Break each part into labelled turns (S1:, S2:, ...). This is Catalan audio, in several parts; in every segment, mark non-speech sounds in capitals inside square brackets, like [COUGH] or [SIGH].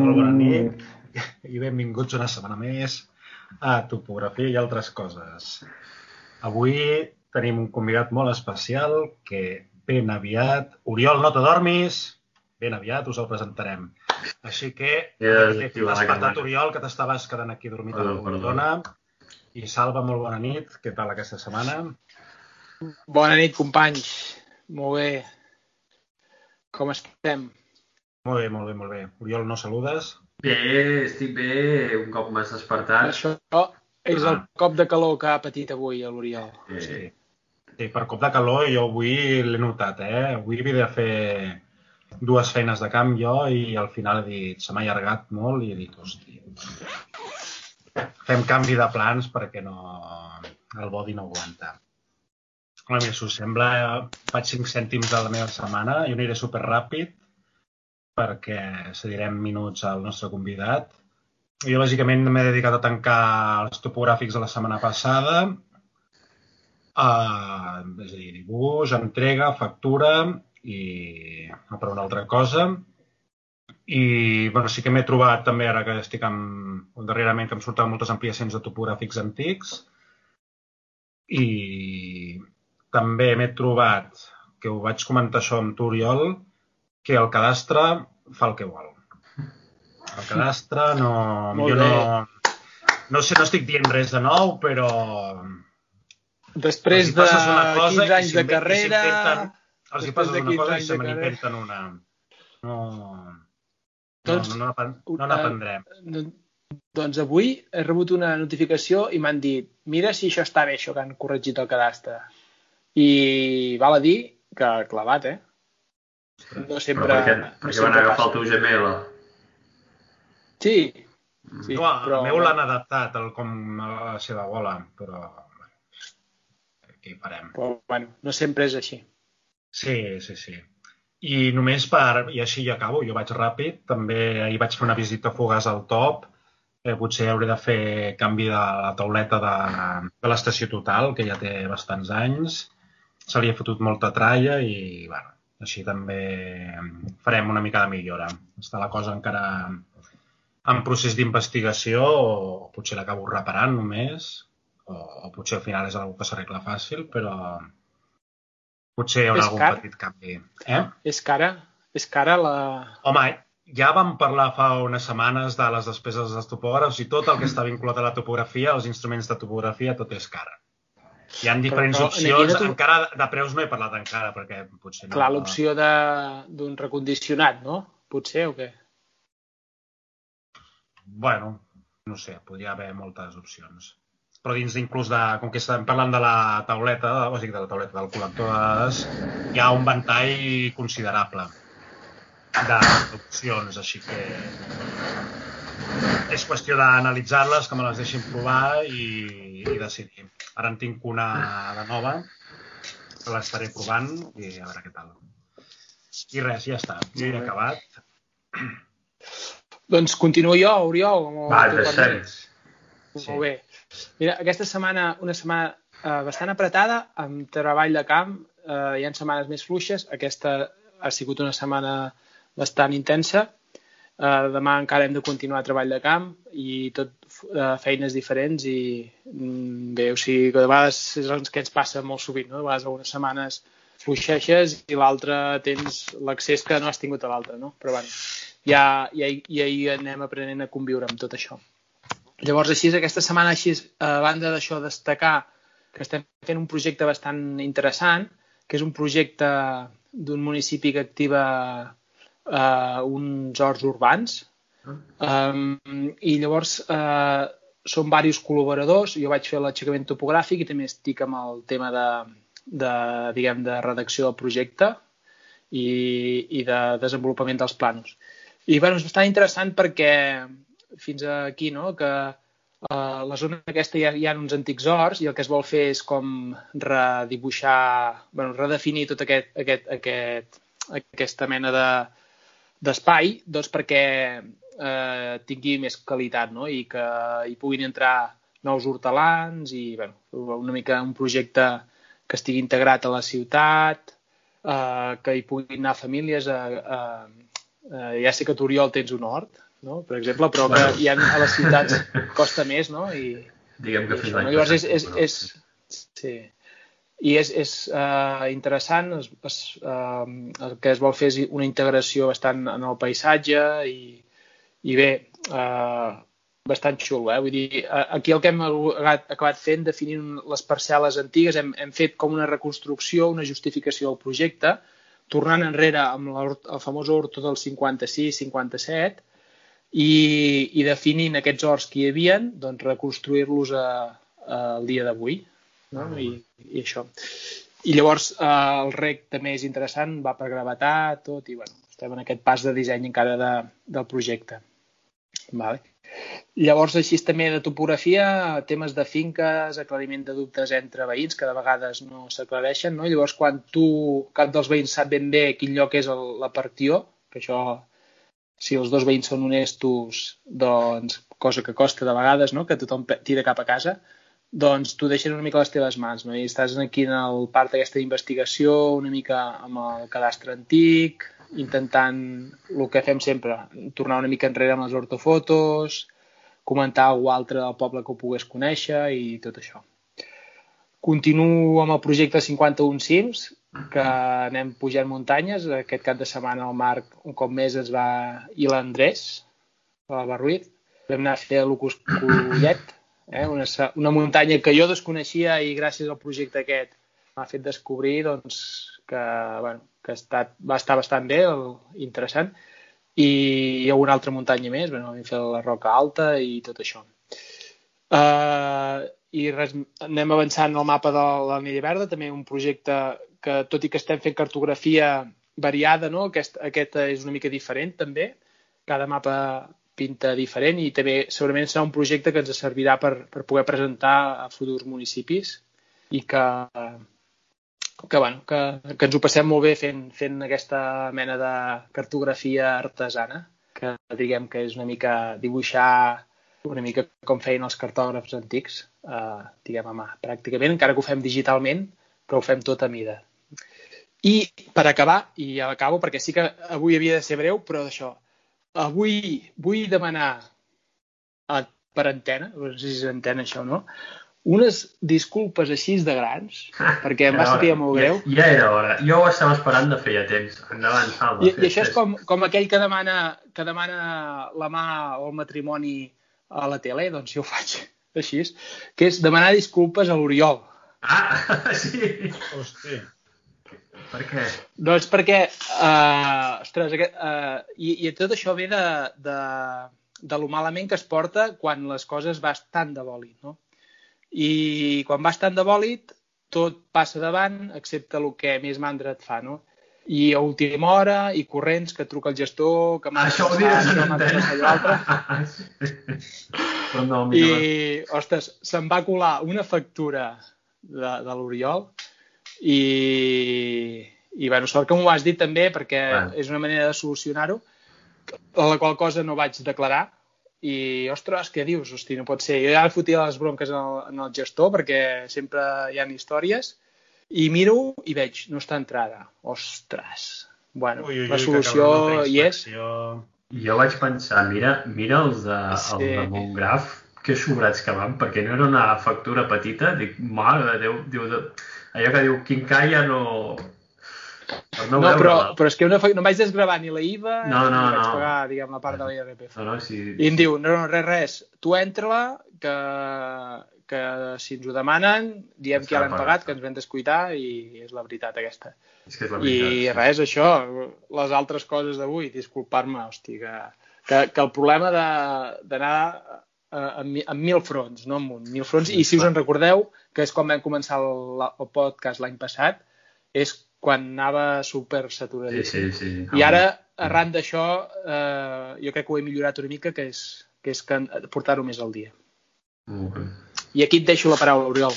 S1: Molt bona nit i benvinguts una setmana més a Topografia i altres coses. Avui tenim un convidat molt especial que ben aviat... Oriol, no t'adormis! Ben aviat us el presentarem. Així que,
S2: la
S1: despertat,
S2: cámara.
S1: Oriol, que t'estaves quedant aquí dormit a la
S2: Perdó.
S1: I Salva, molt bona nit. Què tal aquesta setmana?
S3: Bona nit, companys. Molt bé. Com estem?
S1: Molt bé, molt bé, molt bé. Oriol, no saludes?
S2: Bé, estic bé, un cop m'has despertat.
S3: Això és el cop de calor que ha patit avui l'Oriol.
S2: Eh,
S1: Sí. Sí, per cop de calor jo avui l'he notat, eh? Avui havia de fer dues feines de camp jo i al final he dit, se m'ha allargat molt i he dit, hosti, fem canvi de plans perquè no, el body no aguanta. A mi, si us sembla, faig 5 cèntims de la meva setmana, jo aniré super ràpid perquè cedirem minuts al nostre convidat. Jo, bàsicament, m'he dedicat a tancar els topogràfics de la setmana passada, Uh, és a dir, dibuix, entrega, factura i no per una altra cosa. I bueno, sí que m'he trobat també, ara que estic amb, darrerament, que em surten moltes ampliacions de topogràfics antics. I també m'he trobat, que ho vaig comentar això amb tu, Oriol, que el cadastre fa el que vol. El cadastre no... [LAUGHS]
S3: Molt
S1: jo
S3: bé.
S1: no, no sé, no estic dient res de nou, però
S3: Després de
S1: passes una cosa
S3: 15
S1: i
S3: anys de carrera...
S1: Els hi passes una
S3: 15
S1: cosa i se n'inventen una. No,
S3: Doncs,
S1: no, no, no
S3: eh,
S1: n'aprendrem.
S3: No- Doncs avui he rebut una notificació i m'han dit mira si això està bé, això que han corregit el cadastre. I val a dir que clavat, eh? No
S2: Però
S3: sempre...
S2: per què,
S3: no
S2: per què
S3: sempre
S2: van agafar el
S3: passa.
S2: teu Gmail?
S3: Sí, sí
S1: no,
S3: però...
S1: el meu l'han adaptat el, com a la seva bola, però hi farem?
S3: Però, bueno, no sempre és així.
S1: Sí, sí, sí. I només per... I així ja acabo, jo vaig ràpid. També ahir vaig fer una visita fugaç al top. Eh, potser hauré de fer canvi de la tauleta de, de l'estació total, que ja té bastants anys. Se li ha fotut molta tralla i, bueno, així també farem una mica de millora. Està la cosa encara en procés d'investigació o potser l'acabo reparant només o, o potser al final és una que s'arregla fàcil, però potser hi haurà
S3: És
S1: algun
S3: car?
S1: petit canvi. Eh?
S3: És cara, és cara la...
S1: Home, ja vam parlar fa unes setmanes de les despeses dels topògrafs i tot el que està vinculat a la topografia, els instruments de topografia, tot és car. Hi ha diferents
S3: però,
S1: opcions,
S3: aquí no tu-
S1: encara de preus no he parlat encara, perquè potser no...
S3: Clar, l'opció de- d'un recondicionat, no? Potser, o què?
S1: Bueno, no sé, podria haver moltes opcions. Però dins inclús de, com que estem parlant de la tauleta, o sigui, de la tauleta del col·lector de dades, hi ha un ventall considerable d'opcions, així que és qüestió d'analitzar-les, que me les deixin provar i, i decidir. Ara en tinc una de nova, que l'estaré provant i a veure què tal. I res, ja està, ja he acabat.
S3: Doncs continuo jo, Oriol.
S2: Va,
S3: tu
S2: deixem.
S1: Sí.
S3: Molt bé. Mira, aquesta setmana, una setmana eh, bastant apretada, amb treball de camp. Eh, hi ha setmanes més fluixes. Aquesta ha sigut una setmana bastant intensa. Eh, demà encara hem de continuar treball de camp i tot eh, feines diferents i mm, bé, o sigui, que de vegades és el que ens passa molt sovint, no? De vegades algunes setmanes fluixeixes i l'altra tens l'accés que no has tingut a l'altra, no? Però bueno, ja, ja, ja hi anem aprenent a conviure amb tot això. Llavors, així, aquesta setmana, així, a banda d'això, destacar que estem fent un projecte bastant interessant, que és un projecte d'un municipi que activa eh, uns horts urbans. Um, I llavors eh, són diversos col·laboradors. Jo vaig fer l'aixecament topogràfic i també estic amb el tema de, de, diguem, de redacció del projecte i, i de desenvolupament dels planos. I bueno, és bastant interessant perquè fins aquí, no?, que a la zona aquesta hi ha, hi ha uns antics horts i el que es vol fer és com redibuixar, bueno, redefinir tot aquest, aquest, aquest, aquesta mena de d'espai doncs perquè eh, tingui més qualitat no? i que hi puguin entrar nous hortelans i bueno, una mica un projecte que estigui integrat a la ciutat, eh, que hi puguin anar famílies a, a, Eh, ja sé que a Oriol tens un hort, no? per exemple, però que hi ha, a les ciutats [LAUGHS] costa més, no? I,
S2: Diguem que
S3: i
S2: fins l'any
S3: no? Llavors és, és, és, sí. I és, és uh, interessant, es, es, uh, el que es vol fer és una integració bastant en el paisatge i, i bé, uh, bastant xulo, eh? Vull dir, aquí el que hem acabat, fent, definint les parcel·les antigues, hem, hem fet com una reconstrucció, una justificació del projecte, tornant enrere amb el famós horto del 56-57 i, i definint aquests horts que hi havia, doncs reconstruir-los al dia d'avui. No? I, I això. I llavors eh, el rec també és interessant, va per gravetat, tot, i bueno, estem en aquest pas de disseny encara de, del projecte. Vale. Llavors, així també de topografia, temes de finques, aclariment de dubtes entre veïns, que de vegades no s'aclareixen, no? Llavors, quan tu, cap dels veïns sap ben bé quin lloc és el, la partió, que això, si els dos veïns són honestos, doncs, cosa que costa de vegades, no? Que tothom tira cap a casa, doncs tu deixes una mica les teves mans, no? I estàs aquí en el part d'aquesta investigació, una mica amb el cadastre antic, intentant el que fem sempre, tornar una mica enrere amb les ortofotos, comentar algú altre del poble que ho pogués conèixer i tot això. Continuo amb el projecte 51 Cims, que anem pujant muntanyes. Aquest cap de setmana el Marc un cop més es va... i l'Andrés, l'Alba Ruiz. Vam anar a fer l'Ucus Collet, eh? una, una muntanya que jo desconeixia i gràcies al projecte aquest m'ha fet descobrir doncs, que, bueno, que ha estat, va estar bastant bé, el, interessant. I hi ha una altra muntanya més, bueno, vam fer la Roca Alta i tot això. Uh, I res, anem avançant al mapa de l'Anella Verda, també un projecte que, tot i que estem fent cartografia variada, no? aquest, aquest és una mica diferent també. Cada mapa pinta diferent i també segurament serà un projecte que ens servirà per, per poder presentar a futurs municipis i que, que, bueno, que, que ens ho passem molt bé fent, fent aquesta mena de cartografia artesana, que diguem que és una mica dibuixar una mica com feien els cartògrafs antics, eh, diguem a mà, pràcticament, encara que ho fem digitalment, però ho fem tot a mida. I per acabar, i acabo, perquè sí que avui havia de ser breu, però d'això, avui vull demanar a, per antena, no sé si és antena això o no, unes disculpes així de grans, [LAUGHS] perquè em va
S2: hora.
S3: molt greu.
S2: Ja, ja era hora. Jo ho estava esperant de feia temps. Endavant, Salva.
S3: I, I això és com, com aquell que demana, que demana la mà o el matrimoni a la tele, doncs jo ho faig així, que és demanar disculpes a l'Oriol.
S2: Ah, [LAUGHS] sí.
S1: Hosti.
S2: Per què?
S3: Doncs perquè, uh, ostres, aquest, uh, i, i tot això ve de, de, de lo malament que es porta quan les coses vas tant de bòlit, no? I quan vas tant de bòlit, tot passa davant, excepte el que més mandra et fa, no? I a última hora, i corrents, que truca el gestor, que m'ha
S2: Això ho diràs en antena. Però no,
S3: I,
S2: mira,
S3: ostres, se'm va colar una factura de, de l'Oriol i, i bueno, sort que m'ho has dit també perquè
S2: Bueno.
S3: és una manera de solucionar-ho a la qual cosa no vaig declarar i, ostres, què dius? Hosti, no pot ser. Jo ja fotia les bronques en el, en el gestor perquè sempre hi ha històries i miro i veig, no està entrada. Ostres. Bueno,
S1: Ui, ui,
S3: la solució hi és.
S2: jo vaig pensar, mira, mira els de,
S3: Sí.
S2: el de Montgraf, que sobrats que van, perquè no era una factura petita, dic, mare de Déu, diu, de... allò que diu, quincalla no... Per no,
S3: No, però, però és que fa- no vaig desgravar ni la IVA
S2: No, no,
S3: ni vaig
S2: no.
S3: pagar, diguem, la part de l'IRPF.
S2: No, no, si...
S3: I em diu, no, no, res, res, tu entra-la, que, que si ens ho demanen, diem que ja l'hem
S2: pagat.
S3: que ens vam descuidar i és la veritat aquesta.
S2: És que és la
S3: I
S2: veritat.
S3: res, això, les altres coses d'avui, disculpar-me, hosti, que, que, que el problema de- d'anar eh, amb, amb mil fronts, no amb un, mil fronts, i si us en recordeu, que és quan vam començar el, el podcast l'any passat, és quan anava super
S2: Sí,
S3: saturadíssim.
S2: sí, sí.
S3: I ara, arran d'això, eh, jo crec que ho he millorat una mica, que és, que és que portar-ho més al dia.
S2: Molt bé.
S3: I aquí et deixo la paraula, Oriol,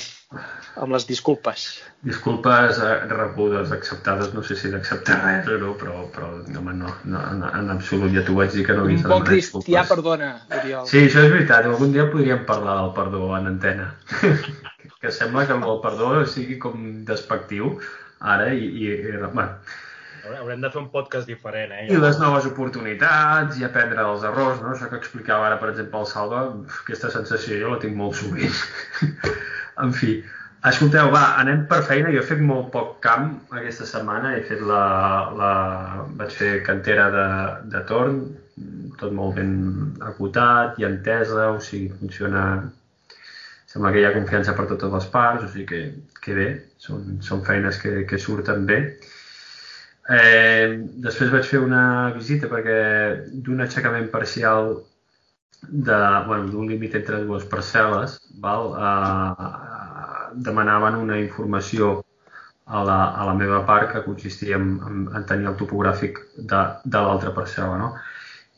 S3: amb les disculpes.
S2: Disculpes eh, rebudes, acceptades, no sé si d'acceptar res o no, però, però home, no, no, en, en absolut ja t'ho vaig dir que no
S3: Un
S2: havies de
S3: bon cristià
S2: disculpes.
S3: perdona, Oriol.
S2: Sí, això és veritat. Algun dia podríem parlar del perdó en antena. [LAUGHS] que sembla que el perdó sigui com despectiu ara i... i, i bueno.
S1: Haurem de fer un podcast diferent, eh?
S2: I les noves oportunitats i aprendre dels errors, no? Això que explicava ara, per exemple, el Salva, aquesta sensació jo la tinc molt sovint. [LAUGHS] en fi, escolteu, va, anem per feina. Jo he fet molt poc camp aquesta setmana. He fet la... la... vaig fer cantera de, de torn, tot molt ben acotat i entesa, o sigui, funciona... Sembla que hi ha confiança per totes les parts, o sigui que, que bé, són, són feines que, que surten bé. Eh, després vaig fer una visita perquè d'un aixecament parcial de, bueno, d'un límit entre dues parcel·les, val? Eh, demanaven una informació a la, a la meva part que consistia en, en, en tenir el topogràfic de, de l'altra parcel·la. No?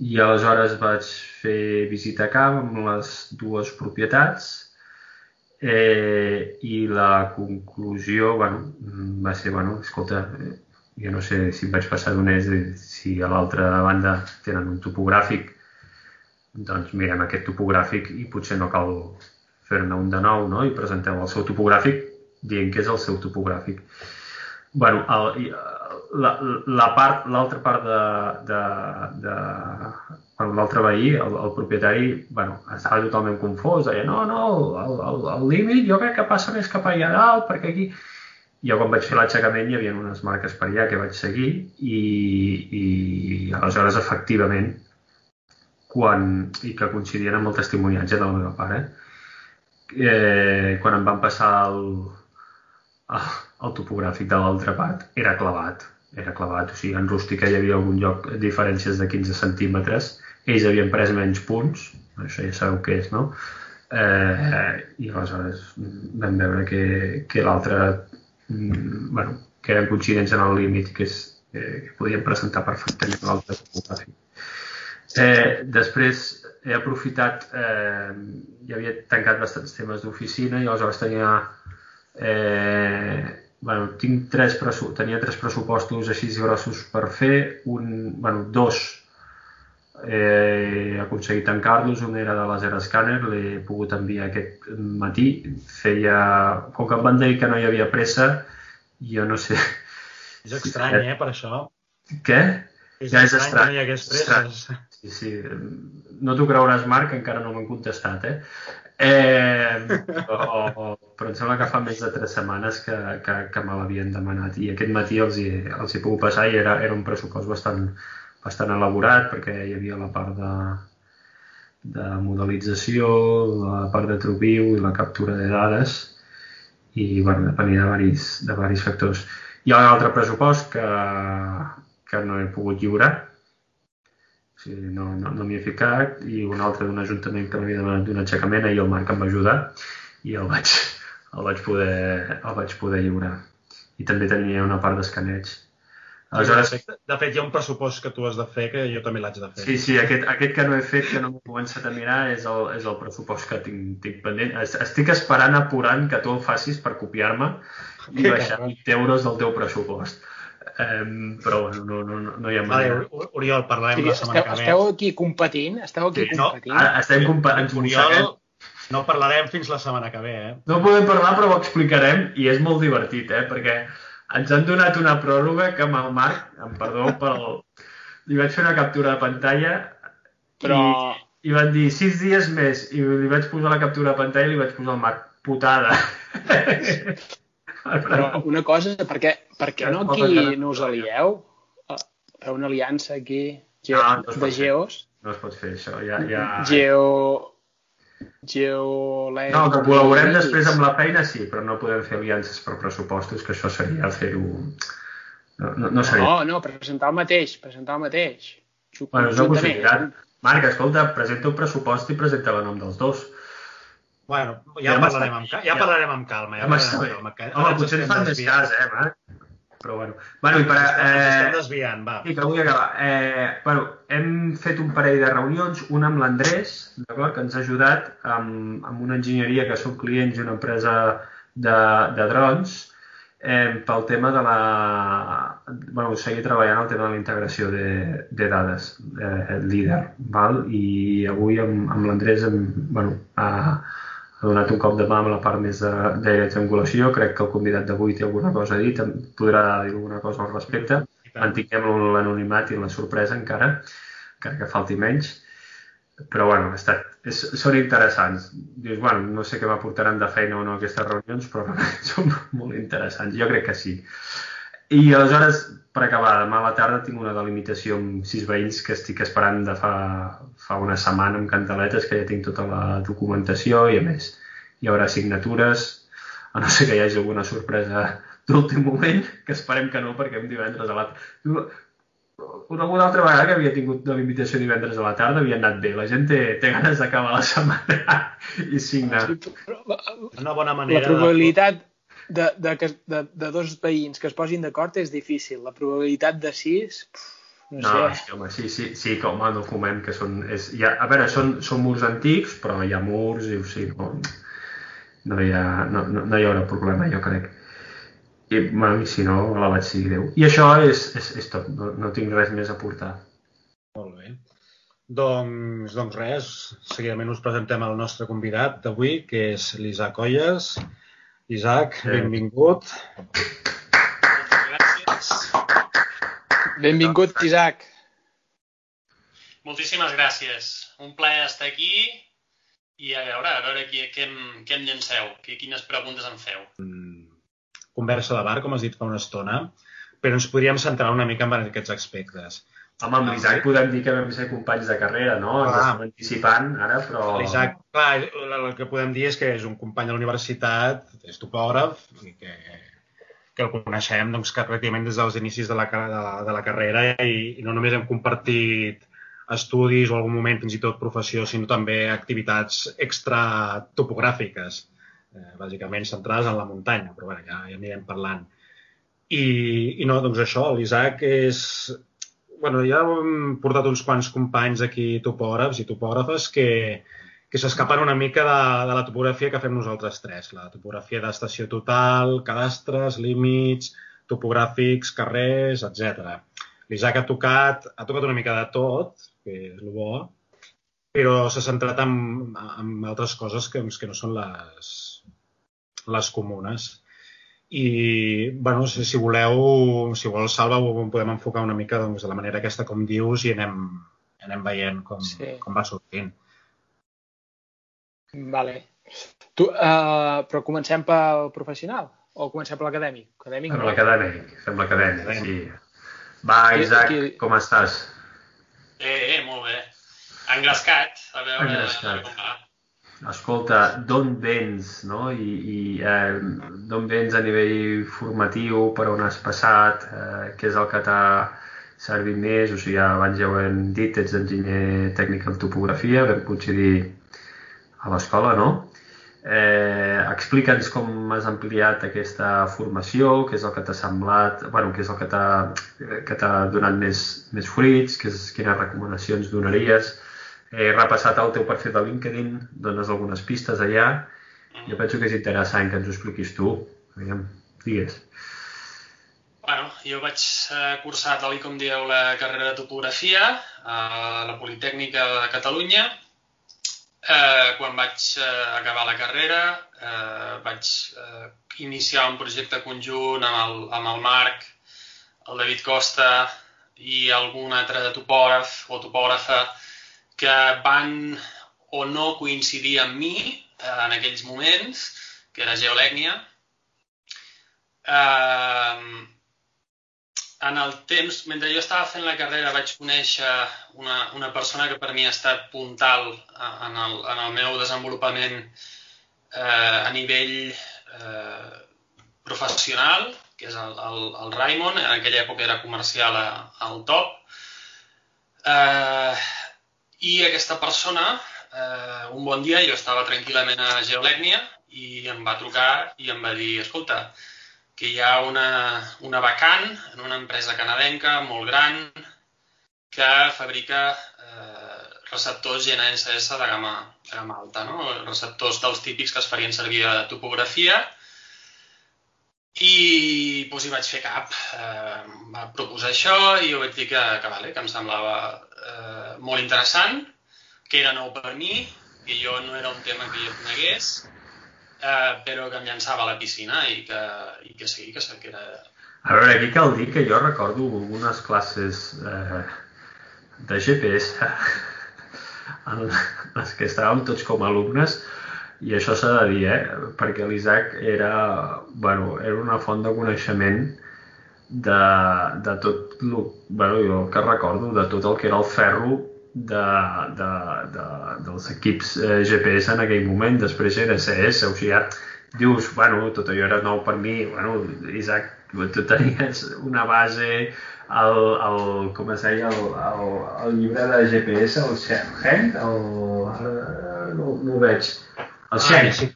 S2: I aleshores vaig fer visita a camp amb les dues propietats eh, i la conclusió bueno, va ser, bueno, escolta, jo no sé si vaig passar d'un és si a l'altra banda tenen un topogràfic, doncs mirem aquest topogràfic i potser no cal fer-ne un de nou no? i presenteu el seu topogràfic dient que és el seu topogràfic. bueno, el, la, la part, l'altra part de, de, de l'altre veí, el, el propietari, bueno, estava totalment confós, deia, no, no, el, límit jo crec que passa més cap allà dalt, perquè aquí jo quan vaig fer l'aixecament hi havia unes marques per allà que vaig seguir i, i aleshores efectivament quan, i que coincidien amb el testimoniatge de la meva pare eh, quan em van passar el, el, el topogràfic de l'altra part era clavat era clavat, o sigui, en rústica hi havia algun lloc diferències de 15 centímetres ells havien pres menys punts això ja sabeu què és, no? Eh, i aleshores vam veure que, que l'altre mm, bueno, que eren coincidents en el límit que, és, eh, que podien presentar perfectament l'altre. Eh, després he aprofitat, eh, ja havia tancat bastants temes d'oficina i aleshores tenia eh, bueno, tinc tres tenia tres pressupostos així grossos per fer, un, bueno, dos he aconseguit tancar-los, un era de laser scanner, l'he pogut enviar aquest matí, feia, com que em van dir que no hi havia pressa, jo no sé...
S1: És estrany, eh, per això.
S2: Què?
S1: És ja és estrany, que no hi hagués presses.
S2: Sí, sí. No t'ho creuràs, Marc, que encara no m'han contestat, eh? eh o, però em sembla que fa més de tres setmanes que, que, que me l'havien demanat i aquest matí els hi, els hi puc passar i era, era un pressupost bastant, bastant elaborat perquè hi havia la part de, de modelització, la part de tropiu i la captura de dades i bueno, depenia de varis, de varis factors. Hi ha un altre pressupost que, que no he pogut lliurar, o sigui, no, no, no m'hi he ficat, i un altre d'un ajuntament que m'havia demanat d'un aixecament, i el Marc em va ajudar i el vaig, el vaig, poder, el vaig poder lliurar. I també tenia una part d'escaneig.
S1: Aleshores... De, fet, de fet, hi ha un pressupost que tu has de fer que jo també l'haig de fer.
S2: Sí, sí, aquest, aquest que no he fet, que no m'he començat a mirar, és el, és el pressupost que tinc, tinc pendent. Estic esperant apurant que tu el facis per copiar-me i baixar 20 euros del teu pressupost. Um, però bueno, no, no, no hi ha manera.
S1: Vale, Oriol, parlarem sí, la setmana
S3: esteu, que ve. Esteu aquí competint? Esteu aquí sí, competint? No,
S2: estem competint.
S1: Oriol, no parlarem fins la setmana que ve, eh?
S2: No podem parlar, però ho explicarem i és molt divertit, eh? Perquè ens han donat una pròrroga que amb el Marc, em perdó pel... li vaig fer una captura de pantalla però... i, i van dir sis dies més i li vaig posar la captura de pantalla i li vaig posar el Marc, putada.
S3: però una cosa, perquè, perquè no aquí no us alieu? Feu una aliança aquí ge no, no de geos?
S2: No es pot fer això, ja... ja...
S3: Geo... Geolèn...
S2: No, que col·laborem després amb la feina, sí, però no podem fer aliances per pressupostos, que això seria fer-ho... No, no, no seria...
S3: No, no, presentar el mateix, presentar el mateix.
S2: Bueno, és una possibilitat. Marc, escolta, presenta un pressupost i presenta el nom dels dos.
S1: Bueno, ja, ja parlarem, amb, ja, ja parlarem amb calma. Ja parlarem amb
S2: calma. Que Home, potser ens fan més cas, eh, Marc? Però bueno. Bueno, i per...
S1: Eh, estem desviant, va.
S2: Sí, que vull acabar. Eh, bueno, hem fet un parell de reunions, una amb l'Andrés, d'acord, que ens ha ajudat amb, amb una enginyeria que som clients d'una empresa de, de drons, eh, pel tema de la... bueno, seguir treballant el tema de la integració de, de dades, eh, líder, val? i avui amb, amb l'Andrés bueno, a, ha donat un cop de mà amb la part més de, de triangulació. Crec que el convidat d'avui té alguna cosa a dir, podrà dir alguna cosa al respecte. mantinguem l'anonimat i la sorpresa encara, encara que falti menys. Però, bueno, ha estat, és, són interessants. Dius, bueno, no sé què m'aportaran de feina o no aquestes reunions, però [LAUGHS] són molt interessants. Jo crec que sí. I aleshores, per acabar, demà a la tarda tinc una delimitació amb sis veïns que estic esperant de fa, fa una setmana amb cantaletes, que ja tinc tota la documentació i a més hi haurà signatures, a no ser que hi hagi alguna sorpresa d'últim moment, que esperem que no, perquè un divendres a l'altre... Una, una altra vegada que havia tingut de l'invitació divendres a la tarda havia anat bé. La gent té, té ganes d'acabar la setmana [LAUGHS] i signar.
S1: Una bona manera...
S3: La probabilitat de, de, de, de, de dos veïns que es posin d'acord és difícil. La probabilitat de sis... Pff, no,
S2: no sé. sí, home, sí, sí, sí, que home, no fumem, que són... És, ha, a veure, són, són murs antics, però hi ha murs i o sigui, no, no, hi ha, no, no, no hi haurà problema, jo crec i, i si no, la vaig seguir Déu. I això és, és, és tot, no, no tinc res més a portar.
S1: Molt bé. Doncs, doncs res, seguidament us presentem el nostre convidat d'avui, que és l'Isaac Olles. Isaac, sí. benvingut.
S3: Gràcies. Benvingut, Isaac.
S4: Moltíssimes gràcies. Un plaer estar aquí i a veure, a veure què, què, em, què em llanceu, quines preguntes em feu.
S1: Mm conversa de bar, com has dit fa una estona, però ens podríem centrar una mica en aquests aspectes.
S2: Home, amb l'Isaac podem dir que vam ser companys de carrera, no? Ens estem anticipant ara, però...
S1: L'Isaac, clar, el que podem dir és que és un company de la universitat, és topògraf, i que, que el coneixem doncs, que pràcticament des dels inicis de la, de la, de la carrera i, i no només hem compartit estudis o algun moment fins i tot professió, sinó també activitats extra topogràfiques eh, bàsicament centrades en la muntanya, però bueno, ja, ja anirem parlant. I, I no, doncs això, l'Isaac és... bueno, ja hem portat uns quants companys aquí, topògrafs i topògrafes, que, que s'escapen una mica de, de la topografia que fem nosaltres tres. La topografia d'estació total, cadastres, límits, topogràfics, carrers, etc. L'Isaac ha tocat, ha tocat una mica de tot, que és el bo, però s'ha centrat en, en altres coses que, que no són les, les comunes. I, bueno, si, si voleu, si vols, Salva, ho podem enfocar una mica doncs, de la manera aquesta com dius i anem, anem veient com, sí. com va sortint.
S3: Vale. Tu, uh, però comencem pel professional o comencem per l'acadèmic?
S2: Acadèmic, fem l'acadèmic, fem l'acadèmic, sí. Va, Isaac, aquí... com estàs?
S4: Eh, eh, molt bé. Engrescat, a veure, Engrescat. com va.
S2: Escolta, d'on vens, no? I, i eh, d'on vens a nivell formatiu, per on has passat, eh, què és el que t'ha servit més, o sigui, abans ja ho hem dit, ets enginyer tècnic en topografia, vam coincidir a l'escola, no? Eh, Explica'ns com has ampliat aquesta formació, què és el que t'ha semblat, bueno, què és el que t'ha donat més, més fruits, és, quines recomanacions donaries, he repassat el teu perfil de LinkedIn, dones algunes pistes allà. Jo penso que és interessant que ens ho expliquis tu. Aviam, digues.
S4: Bueno, jo vaig eh, cursar, tal com dieu, la carrera de topografia a la Politècnica de Catalunya. Eh, quan vaig eh, acabar la carrera eh, vaig eh, iniciar un projecte conjunt amb el, amb el Marc, el David Costa i algun altre topògraf o topògrafa que van o no coincidir amb mi eh, en aquells moments, que era geolècnia. Eh, en el temps, mentre jo estava fent la carrera, vaig conèixer una, una persona que per mi ha estat puntal en el, en el meu desenvolupament eh, a nivell eh, professional, que és el, el, el Raimon, en aquella època era comercial al top. Eh, i aquesta persona, eh, un bon dia, jo estava tranquil·lament a Geolècnia i em va trucar i em va dir, escolta, que hi ha una, una vacant en una empresa canadenca molt gran que fabrica eh, receptors GNSS de gamma, de gamma alta, no? receptors dels típics que es farien servir a topografia i doncs, hi vaig fer cap. Eh, va proposar això i jo vaig dir que, que, vale, que em semblava eh, molt interessant, que era nou per mi, que jo no era un tema que jo conegués, eh, però que em llançava a la piscina i que, i que sí, que, que era...
S2: A veure, aquí cal dir que jo recordo algunes classes eh, de GPS [LAUGHS] en les que estàvem tots com a alumnes i això s'ha de dir, eh? perquè l'Isaac era, bueno, era una font de coneixement de, de tot el, bueno, jo el que recordo, de tot el que era el ferro de, de, de, dels equips eh, GPS en aquell moment, després era CS, o sigui, ja dius, bueno, tot allò era nou per mi, bueno, Isaac, tu tenies una base, el, el com es deia, el, el, el llibre de GPS, el Shen, el, no, no ho veig, el Shen,
S1: sí.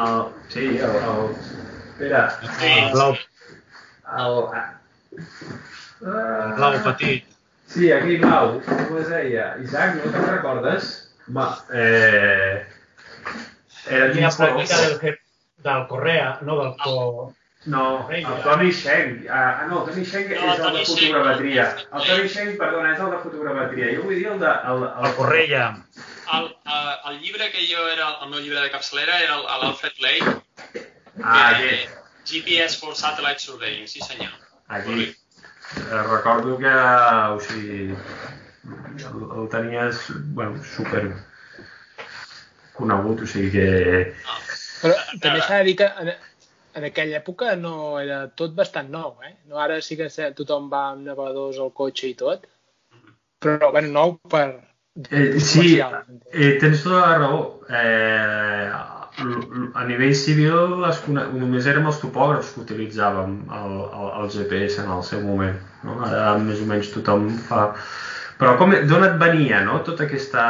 S2: el, sí, el, el, espera,
S1: Sí,
S2: el,
S1: blau,
S2: el,
S1: el blau petit.
S2: Sí, aquí blau, com es deia? Isaac, no te'n recordes? Ma, eh, era
S1: Quina
S2: dins
S1: pràctica del, que- del Correa, no del Co...
S2: No, el Tony Schenk. Ah, ah, no, el Tony Schenk
S4: No,
S2: és
S4: el
S2: el de fotogrametria. El Tony Schenk, perdona, és el de fotogrametria. Jo vull dir el de... El,
S1: El Correia.
S4: El, eh, el llibre que jo era, el meu llibre de capçalera era el- l'Alfred Lake,
S2: Ah,
S4: que
S2: aquí.
S4: GPS for Satellite Surveying, sí senyor.
S2: Aquí. Eh, recordo que, o sigui, el, el tenies, bueno, super conegut, o sigui que...
S3: Però també s'ha de dir que en, en aquella època no era tot bastant nou, eh? No, ara sí que tothom va amb navegadors al cotxe i tot, però, bueno, nou per...
S2: Eh, sí, eh, tens tota la raó. Eh, a nivell civil es només érem els topògrafs que utilitzàvem el, el, el GPS en el seu moment. No? Ara més o menys tothom fa... Però com, d'on et venia no? tota aquesta,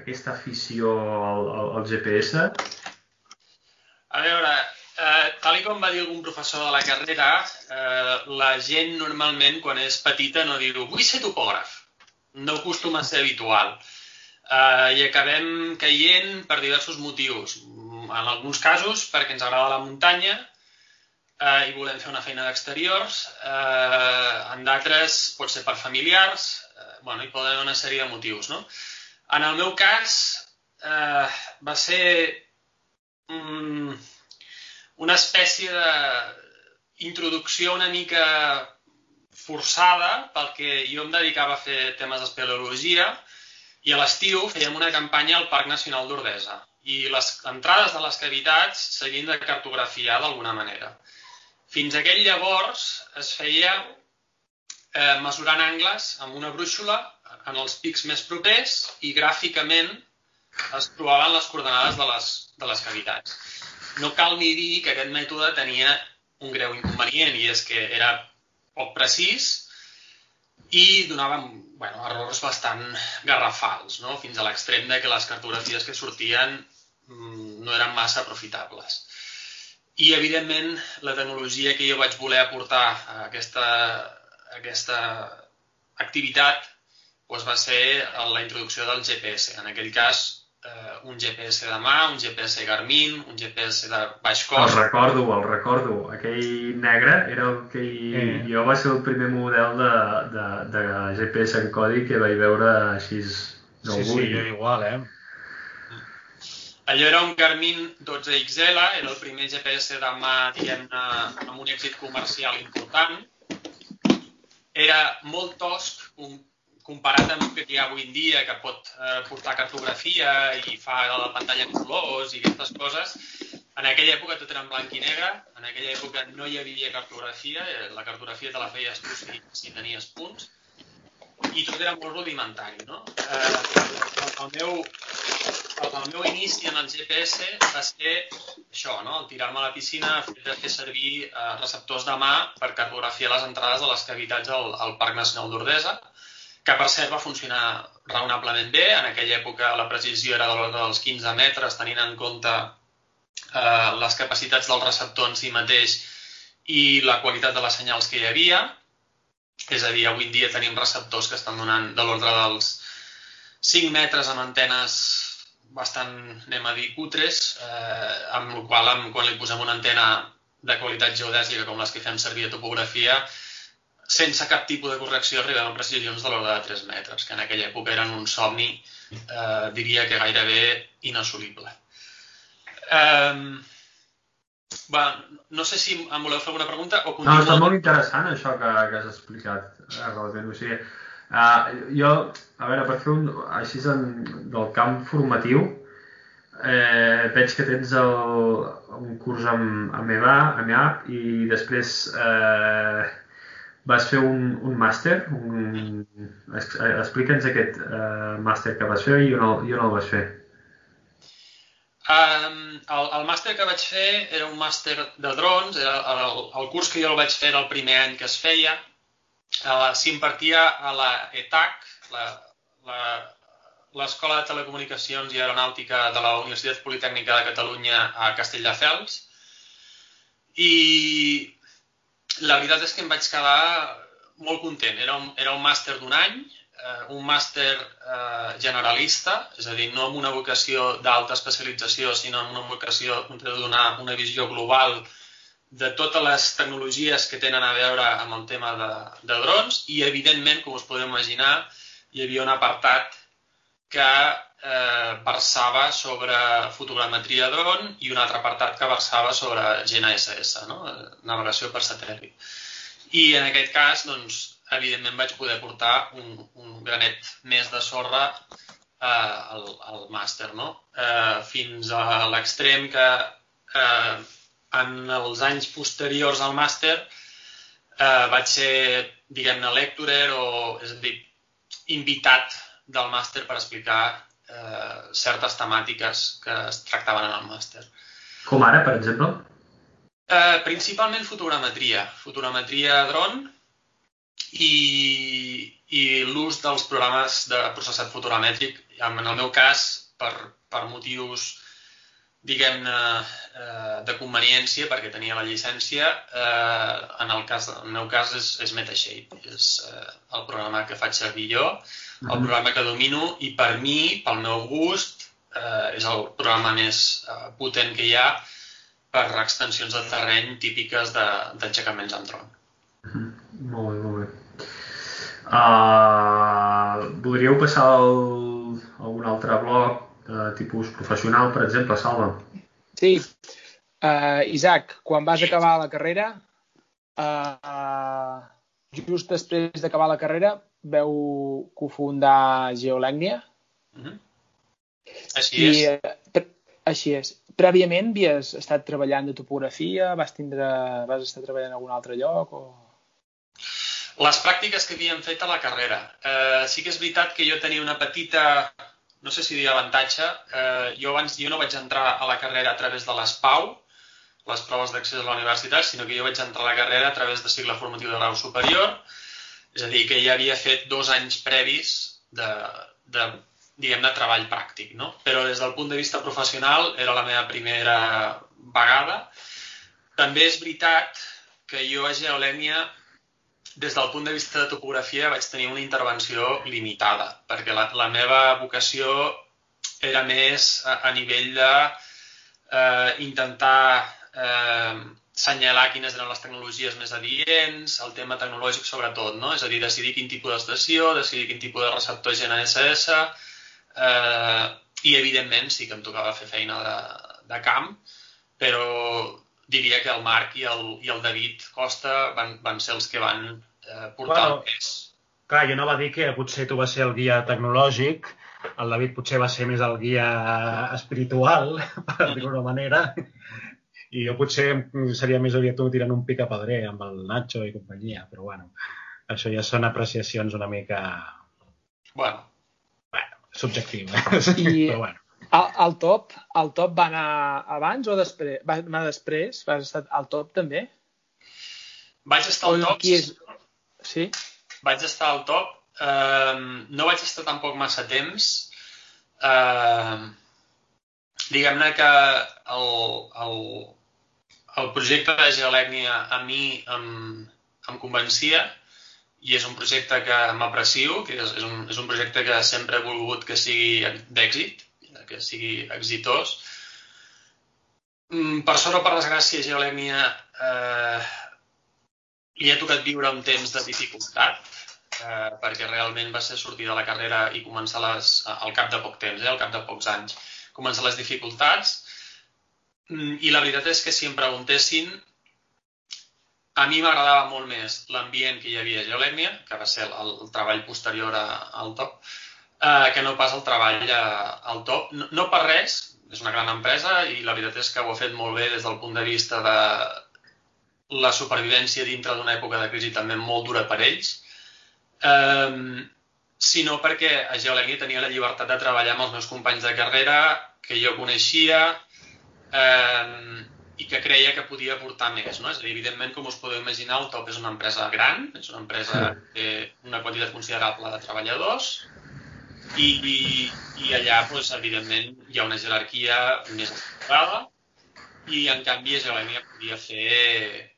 S2: aquesta afició al, al, al GPS?
S4: A veure, eh, tal com va dir algun professor de la carrera, eh, la gent normalment quan és petita no diu vull ser topògraf. No acostuma a ser habitual. Eh, I acabem caient per diversos motius. En alguns casos perquè ens agrada la muntanya eh, i volem fer una feina d'exteriors. Eh, en d'altres pot ser per familiars. Eh, bueno, hi poden haver una sèrie de motius, no? En el meu cas eh, va ser mm, una espècie d'introducció una mica forçada perquè jo em dedicava a fer temes d'espeleologia i a l'estiu fèiem una campanya al Parc Nacional d'Ordesa i les entrades de les cavitats s'havien de cartografiar d'alguna manera. Fins aquell llavors es feia eh, mesurant angles amb una brúixola en els pics més propers i gràficament es trobaven les coordenades de les, de les cavitats. No cal ni dir que aquest mètode tenia un greu inconvenient i és que era poc precís i donava bueno, errors bastant garrafals, no? fins a l'extrem de que les cartografies que sortien no eren massa aprofitables. I, evidentment, la tecnologia que jo vaig voler aportar a aquesta, a aquesta activitat doncs va ser la introducció del GPS. En aquell cas, eh, un GPS de mà, un GPS Garmin, un GPS de baix
S2: El
S4: cost.
S2: recordo, el recordo. Aquell negre era el que
S1: Eh.
S2: jo va ser el primer model de, de, de GPS en codi que vaig veure així
S1: Sí, sí, jo igual, eh?
S4: Allò era un Garmin 12XL, era el primer GPS de mà, diguem-ne, amb un èxit comercial important. Era molt tosc com- comparat amb el que hi ha avui en dia, que pot eh, portar cartografia i fa la pantalla en colors i aquestes coses. En aquella època tot era en blanc i negre, en aquella època no hi havia cartografia, eh, la cartografia te la feies tu si, si tenies punts, i tot era molt rudimentari, no? Eh, el, meu, el, meu inici en el GPS va ser això, no? tirar-me a la piscina, fet de fer servir eh, receptors de mà per cartografiar les entrades de les cavitats al, al Parc Nacional d'Ordesa, que per cert va funcionar raonablement bé. En aquella època la precisió era de l'ordre dels 15 metres, tenint en compte eh, les capacitats del receptor en si mateix i la qualitat de les senyals que hi havia. És a dir, avui en dia tenim receptors que estan donant de l'ordre dels 5 metres amb antenes bastant, anem a dir, cutres, eh, amb la qual amb, quan li posem una antena de qualitat geodèsica com les que fem servir a topografia, sense cap tipus de correcció arribem a precisions de l'ordre de 3 metres, que en aquella època eren un somni, eh, diria que gairebé inassolible. Eh, Va, no sé si em voleu fer alguna pregunta o
S2: No,
S4: continuo.
S2: està molt interessant això que, que has explicat, eh. O sigui, uh, jo, a veure, per fer un, així en, del camp formatiu, eh, veig que tens el, un curs amb, amb EVA, amb EAP, i després eh, vas fer un, un màster. Un, ex- Explica'ns aquest eh, màster que vas fer i on el, i on el vas fer.
S4: Um, el, el màster que vaig fer era un màster de drons, era el, el curs que jo el vaig fer era el primer any que es feia. S'impartia a la ETAC, la, la, l'Escola de Telecomunicacions i Aeronàutica de la Universitat Politècnica de Catalunya a Castelldefels. I la veritat és que em vaig quedar molt content. Era un, era un màster d'un any, eh, un màster eh, generalista, és a dir, no amb una vocació d'alta especialització, sinó amb una vocació de donar una visió global de totes les tecnologies que tenen a veure amb el tema de, de drons i, evidentment, com us podeu imaginar, hi havia un apartat que eh, versava sobre fotogrametria dron i un altre apartat que versava sobre GNSS, no? navegació per satèl·lit. I en aquest cas, doncs, evidentment vaig poder portar un, un granet més de sorra eh, al, al màster, no? Eh, fins a l'extrem que eh, en els anys posteriors al màster eh, vaig ser, diguem-ne, lecturer o, és a dir, invitat del màster per explicar eh, certes temàtiques que es tractaven en el màster.
S2: Com ara, per exemple?
S4: Eh, principalment fotogrametria, fotogrametria dron i, i l'ús dels programes de processat fotogramètric, en el meu cas, per, per motius diguem-ne, eh, de conveniència, perquè tenia la llicència, eh, en el, cas, en el meu cas és, és Metashade, és eh, el programa que faig servir jo, el programa que domino, i per mi, pel meu gust, eh, és el programa més eh, potent que hi ha per extensions de terreny típiques d'aixecaments en tron.
S2: Mhm. Molt bé, molt bé. Uh, voldríeu passar al, a algun altre bloc de tipus professional, per exemple, Salva?
S3: Sí. Uh, Isaac, quan vas acabar la carrera, uh, just després d'acabar la carrera, veu cofundar Geolècnia.
S4: Mm -hmm. Així
S3: I,
S4: és.
S3: eh, així és. Prèviament havies estat treballant de topografia? Vas, tindre, vas estar treballant en algun altre lloc? O...
S4: Les pràctiques que havíem fet a la carrera. Eh, sí que és veritat que jo tenia una petita, no sé si dir avantatge, eh, jo abans jo no vaig entrar a la carrera a través de les PAU, les proves d'accés a la universitat, sinó que jo vaig entrar a la carrera a través de cicle formatiu de grau superior, és a dir, que ja havia fet dos anys previs de, de diguem, de treball pràctic, no? Però des del punt de vista professional era la meva primera vegada. També és veritat que jo a Geolènia des del punt de vista de topografia vaig tenir una intervenció limitada, perquè la, la meva vocació era més a, a nivell de eh, intentar eh, senyalar quines eren les tecnologies més adients, el tema tecnològic sobretot, no? és a dir, decidir quin tipus d'estació, decidir quin tipus de receptor GNSS, eh, i evidentment sí que em tocava fer feina de, de camp, però diria que el Marc i el, i el David Costa van, van ser els que van eh, portar
S1: Bueno,
S4: el pes.
S1: Clar, jo no va dir que potser tu vas ser el guia tecnològic, el David potser va ser més el guia espiritual, [LAUGHS] per dir-ho d'una manera, i jo potser seria més aviat tu tirant un picapedrer amb el Nacho i companyia, però bueno, això ja són apreciacions una mica
S4: Bueno,
S1: subjectives, [LAUGHS]
S3: I-
S1: però bueno.
S3: El, el top, el top va anar abans o després? Va anar després? Vas estar al top també?
S4: vaig estar al top,
S3: qui és... Sí?
S4: vaig estar al top, eh, no vaig estar tampoc massa temps. Eh, Diguem-ne que el, el, el projecte de Geolècnia a mi em, em convencia i és un projecte que m'aprecio, que és, és, un, és un projecte que sempre he volgut que sigui d'èxit, que sigui exitós. Mm, Per sort o per desgràcia, Geolècnia eh, li ha tocat viure un temps de dificultat, eh, perquè realment va ser sortir de la carrera i començar les, al cap de poc temps, eh, al cap de pocs anys, començar les dificultats, Mm, I la veritat és que si em preguntessin, a mi m'agradava molt més l'ambient que hi havia a Geolècnia, que va ser el, el treball posterior a, al top, eh, que no pas el treball a, al top. No, no per res, és una gran empresa i la veritat és que ho ha fet molt bé des del punt de vista de la supervivència dintre d'una època de crisi també molt dura per ells, eh, sinó perquè a Geolècnia tenia la llibertat de treballar amb els meus companys de carrera, que jo coneixia, eh, i que creia que podia aportar més. No? És a dir, evidentment, com us podeu imaginar, el TOP és una empresa gran, és una empresa que té una quantitat considerable de treballadors i, i, i allà, doncs, evidentment, hi ha una jerarquia més estructurada i, en canvi, a Gelènia podia fer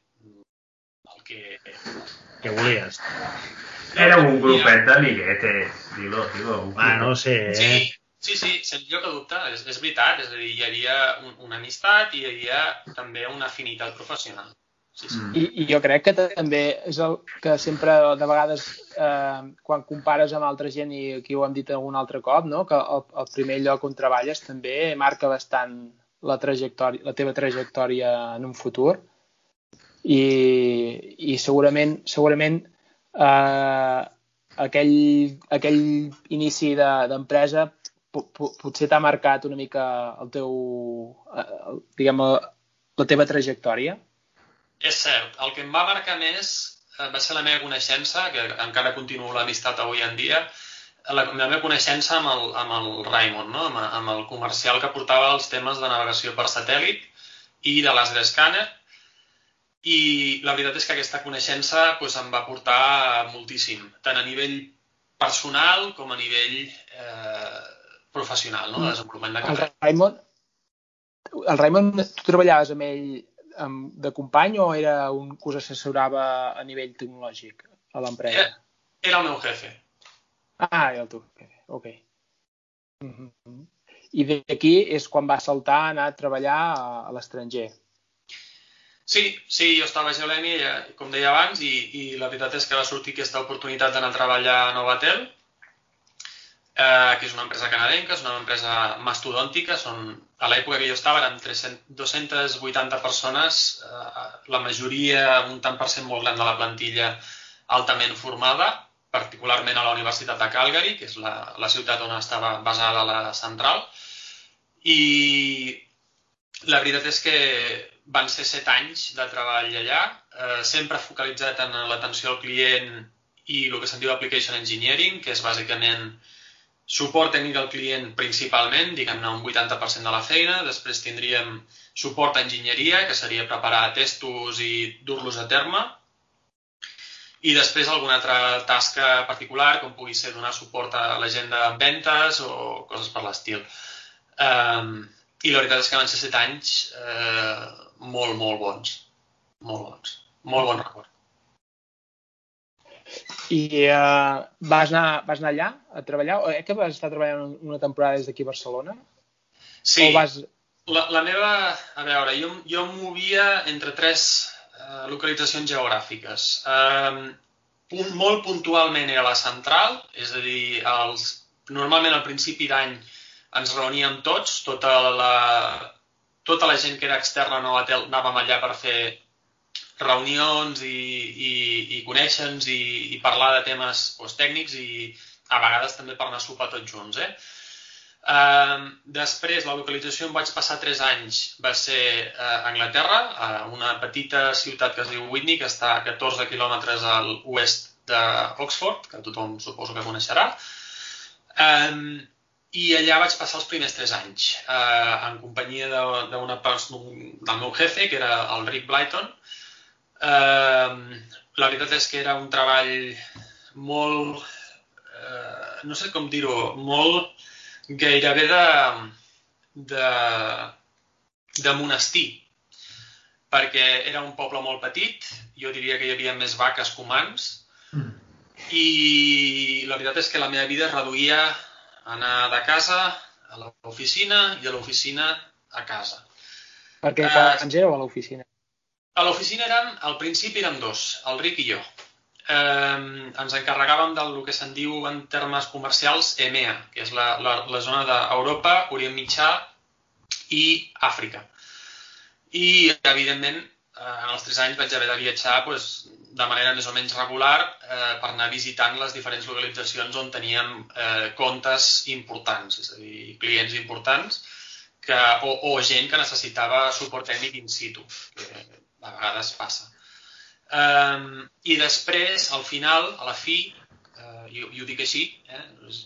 S4: que...
S1: Que volies.
S2: Era un grupet d'amiguetes, dilo, dilo.
S1: Bueno, sí, eh?
S4: Sí, Sí, sí, sense lloc a dubte, és, és veritat, és a dir, hi havia un, una amistat i hi havia també una afinitat professional. Sí, sí.
S3: I, I jo crec que també és el que sempre, de vegades, eh, quan compares amb altra gent, i aquí ho hem dit algun altre cop, no? que el, el primer lloc on treballes també marca bastant la, trajectòria, la teva trajectòria en un futur. I, i segurament, segurament eh, aquell, aquell inici d'empresa de, potser t'ha marcat una mica el teu, el, diguem, la teva trajectòria?
S4: És cert. El que em va marcar més eh, va ser la meva coneixença, que encara continuo l'amistat avui en dia, la, la meva coneixença amb el, amb el Raimon, no? amb, amb el comercial que portava els temes de navegació per satèl·lit i de laser scanner, i la veritat és que aquesta coneixença pues, em va portar moltíssim, tant a nivell personal com a nivell eh, professional, no? de desenvolupament de carrera.
S3: El Raimon, el Raimon, tu treballaves amb ell amb, de company o era un que us assessorava a nivell tecnològic a l'empresa?
S4: Era, era el meu jefe.
S3: Ah, era el teu jefe, ok. Mm -hmm. I d'aquí és quan va saltar a anar a treballar a, a l'estranger.
S4: Sí, sí, jo estava a Geolènia, com deia abans, i, i la veritat és que va sortir aquesta oportunitat d'anar a treballar a Novatel, eh, que és una empresa canadenca, és una empresa mastodòntica, són, a l'època que jo estava eren 300, 280 persones, eh, la majoria, un tant per cent molt gran de la plantilla altament formada, particularment a la Universitat de Calgary, que és la, la ciutat on estava basada la central, i la veritat és que van ser set anys de treball allà, eh, sempre focalitzat en l'atenció al client i el que se'n diu Application Engineering, que és bàsicament suport tècnic al client principalment, diguem-ne un 80% de la feina, després tindríem suport a enginyeria, que seria preparar testos i dur-los a terme, i després alguna altra tasca particular, com pugui ser donar suport a la gent de ventes o coses per l'estil. Um, I la veritat és que van ser set anys eh, molt, molt bons. Molt bons. Molt bon record.
S3: I uh, vas, anar, vas anar allà a treballar? O eh, que vas estar treballant una temporada des d'aquí a Barcelona?
S4: Sí. O vas... La, la meva... A veure, jo, jo em movia entre tres uh, localitzacions geogràfiques. Um, un, molt puntualment era la central, és a dir, els, normalment al principi d'any ens reuníem tots, tota la, tota la gent que era externa a Novatel anàvem allà per fer reunions i, i, i conèixer-nos i, i parlar de temes doncs, tècnics i a vegades també per anar a sopar tots junts. Eh? Uh, després, la localització on vaig passar 3 anys va ser uh, a Anglaterra, a una petita ciutat que es diu Whitney, que està a 14 quilòmetres a l'oest d'Oxford, que tothom suposo que coneixerà. Um, I allà vaig passar els primers 3 anys, uh, en companyia d'una persona del meu jefe, que era el Rick Blyton, Eh, la veritat és que era un treball molt, eh, no sé com dir-ho, molt gairebé de, de, de monestir, perquè era un poble molt petit, jo diria que hi havia més vaques que humans, mm. i la veritat és que la meva vida es reduïa anar de casa a l'oficina i de l'oficina a casa.
S3: Perquè uh, ens éreu a l'oficina?
S4: A l'oficina érem, al principi érem dos, el Ric i jo. Eh, ens encarregàvem del que se'n diu en termes comercials EMEA, que és la, la, la zona d'Europa, Orient Mitjà i Àfrica. I, evidentment, eh, en els tres anys vaig haver de viatjar doncs, de manera més o menys regular eh, per anar visitant les diferents localitzacions on teníem eh, comptes importants, és a dir, clients importants que, o, o gent que necessitava suport tècnic in situ, que a vegades passa. Um, I després, al final, a la fi, uh, i, i ho dic així, eh,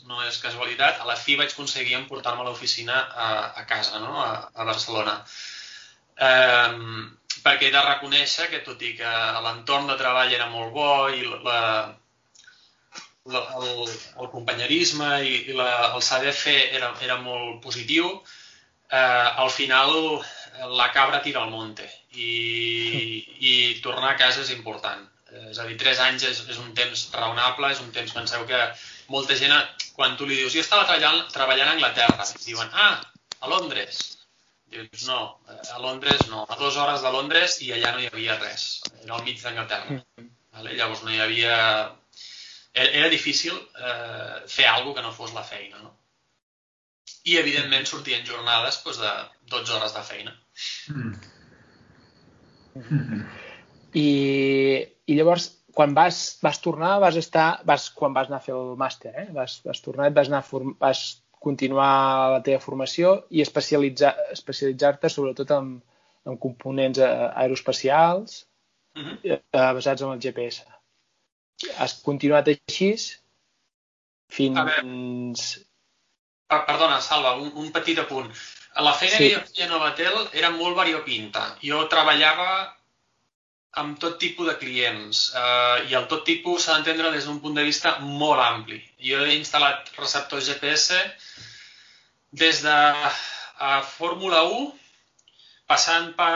S4: no és casualitat, a la fi vaig aconseguir emportar-me a l'oficina a, a casa, no? a, a Barcelona. Um, perquè he de reconèixer que, tot i que l'entorn de treball era molt bo i la, la, el, el companyerisme i, i la, el saber fer era, era molt positiu, eh, al final la cabra tira al monte i, i tornar a casa és important. És a dir, tres anys és, és un temps raonable, és un temps, penseu que molta gent, quan tu li dius, jo estava treballant, treballant a Anglaterra, diuen, ah, a Londres, Dius, no, a Londres no, a dues hores de Londres i allà no hi havia res, era al mig d'Anglaterra. Mm. Vale? Llavors no hi havia... Era, era difícil eh, fer alguna que no fos la feina, no? I, evidentment, sortien jornades doncs, de 12 hores de feina. Mm.
S3: I, I llavors, quan vas, vas tornar, vas estar, vas, quan vas anar a fer el màster, eh? vas, vas tornar, vas, anar form, vas continuar la teva formació i especialitzar-te especialitzar sobretot en, en components eh, aeroespacials uh mhm. -huh. eh, basats en el GPS. Has continuat així fins... A veure,
S4: perdona, Salva, un, un petit apunt. La feina sí. que jo feia a Novatel era molt variopinta. Jo treballava amb tot tipus de clients eh, i el tot tipus s'ha d'entendre des d'un punt de vista molt ampli. Jo he instal·lat receptors GPS des de a Fórmula 1, passant per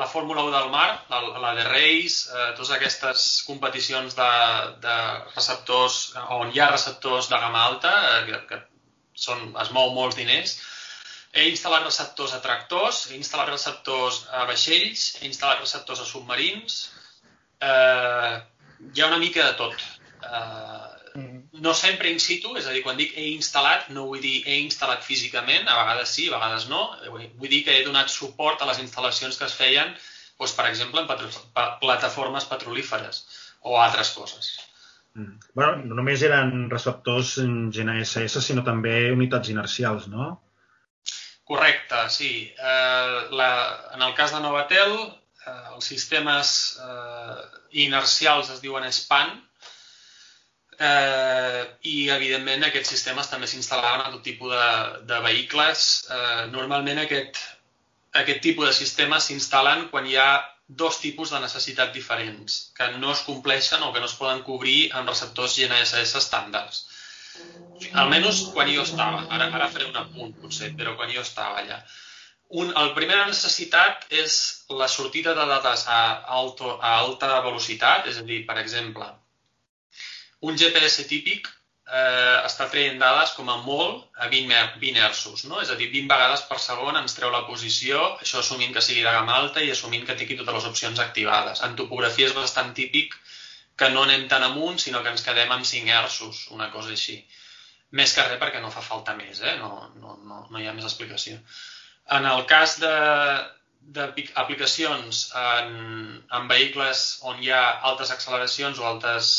S4: la Fórmula 1 del mar, la, la de Reis, eh, totes aquestes competicions de, de receptors on hi ha receptors de gamma alta, eh, que, que són, es mou molts diners, he instal·lat receptors a tractors, he instal·lat receptors a vaixells, he instal·lat receptors a submarins. Eh, hi ha una mica de tot. Eh, mm. no sempre in situ, és a dir, quan dic he instal·lat, no vull dir he instal·lat físicament, a vegades sí, a vegades no. Vull dir que he donat suport a les instal·lacions que es feien, doncs, per exemple, en patro plataformes petrolíferes o altres coses.
S1: Mm. Bueno, no només eren receptors GNSS, sinó també unitats inercials, no?
S4: Correcte, sí. Eh, la, en el cas de Novatel, eh, els sistemes eh, inercials es diuen SPAN eh, i, evidentment, aquests sistemes també s'instal·laven a tot tipus de, de vehicles. Eh, normalment aquest, aquest tipus de sistemes s'instal·len quan hi ha dos tipus de necessitats diferents que no es compleixen o que no es poden cobrir amb receptors GNSS estàndards. Almenys quan jo estava. Ara, ara faré un apunt, potser, però quan jo estava allà. Un, el primera necessitat és la sortida de dades a, alto, a alta velocitat, és a dir, per exemple, un GPS típic eh, està traient dades com a molt a 20, 20 hertzos, no? és a dir, 20 vegades per segon ens treu la posició, això assumint que sigui de gamma alta i assumint que tingui totes les opcions activades. En topografia és bastant típic que no anem tan amunt, sinó que ens quedem amb 5 hertzos, una cosa així. Més que res perquè no fa falta més, eh? no, no, no, no hi ha més explicació. En el cas de, d'aplicacions en, en vehicles on hi ha altes acceleracions o altes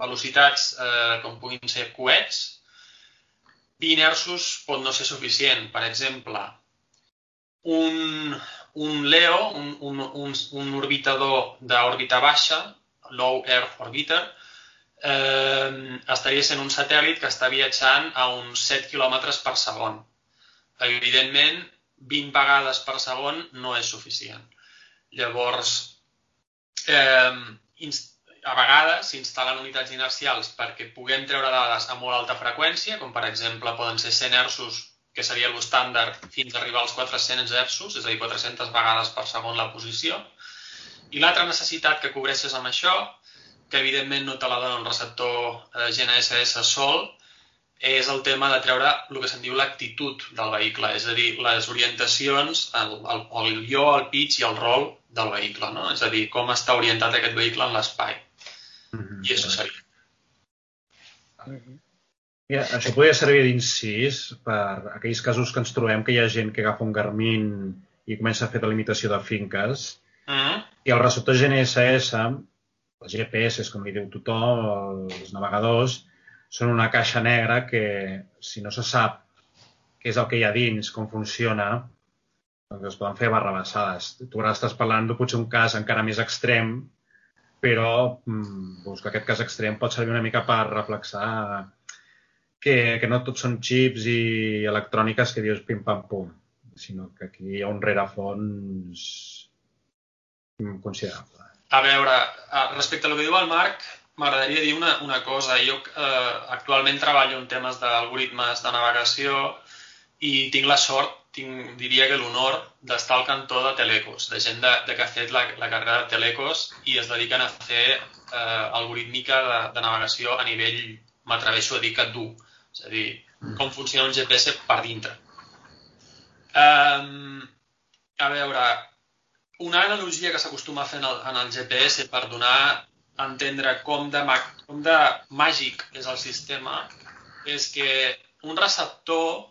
S4: velocitats, eh, com puguin ser coets, 20 hertzos pot no ser suficient. Per exemple, un, un LEO, un, un, un, un orbitador d'òrbita baixa, Low Earth Orbiter, eh, estaria sent un satèl·lit que està viatjant a uns 7 km per segon. Evidentment, 20 vegades per segon no és suficient. Llavors, eh, a vegades s'instal·len unitats inercials perquè puguem treure dades a molt alta freqüència, com per exemple poden ser 100 hertzos, que seria l'estàndard, fins a arribar als 400 hertzos, és a dir, 400 vegades per segon la posició, i l'altra necessitat que cobreixes amb això, que evidentment no te la dona un receptor eh, GNSS sol, és el tema de treure el que se'n diu l'actitud del vehicle, és a dir, les orientacions, el, el, el guió, el pitch i el rol del vehicle, no? és a dir, com està orientat aquest vehicle en l'espai. Mm -hmm. I això seria.
S1: Mm -hmm. Ja, això podria servir d'incís per aquells casos que ens trobem que hi ha gent que agafa un Garmin i comença a fer delimitació de finques.
S4: Mm -hmm.
S1: I el receptor GNSS, els GPS, com li diu tothom, els navegadors, són una caixa negra que, si no se sap què és el que hi ha dins, com funciona, doncs es poden fer barrabassades. Tu ara estàs parlant de potser un cas encara més extrem, però doncs, que aquest cas extrem pot servir una mica per reflexar que, que no tots són xips i electròniques que dius pim-pam-pum, sinó que aquí hi ha un rerefons considerable.
S4: A veure, respecte al que diu el Marc, m'agradaria dir una, una cosa. Jo eh, actualment treballo en temes d'algoritmes de navegació i tinc la sort, tinc, diria que l'honor d'estar al cantó de Telecos, de gent de, de que ha fet la, la carrera de Telecos i es dediquen a fer eh, algorítmica de, de navegació a nivell, m'atreveixo a dir que dur. És a dir, com funciona un GPS per dintre. Um, a veure, una analogia que s'acostuma a fer en el, en el GPS per donar a entendre com de, com de màgic és el sistema és que un receptor,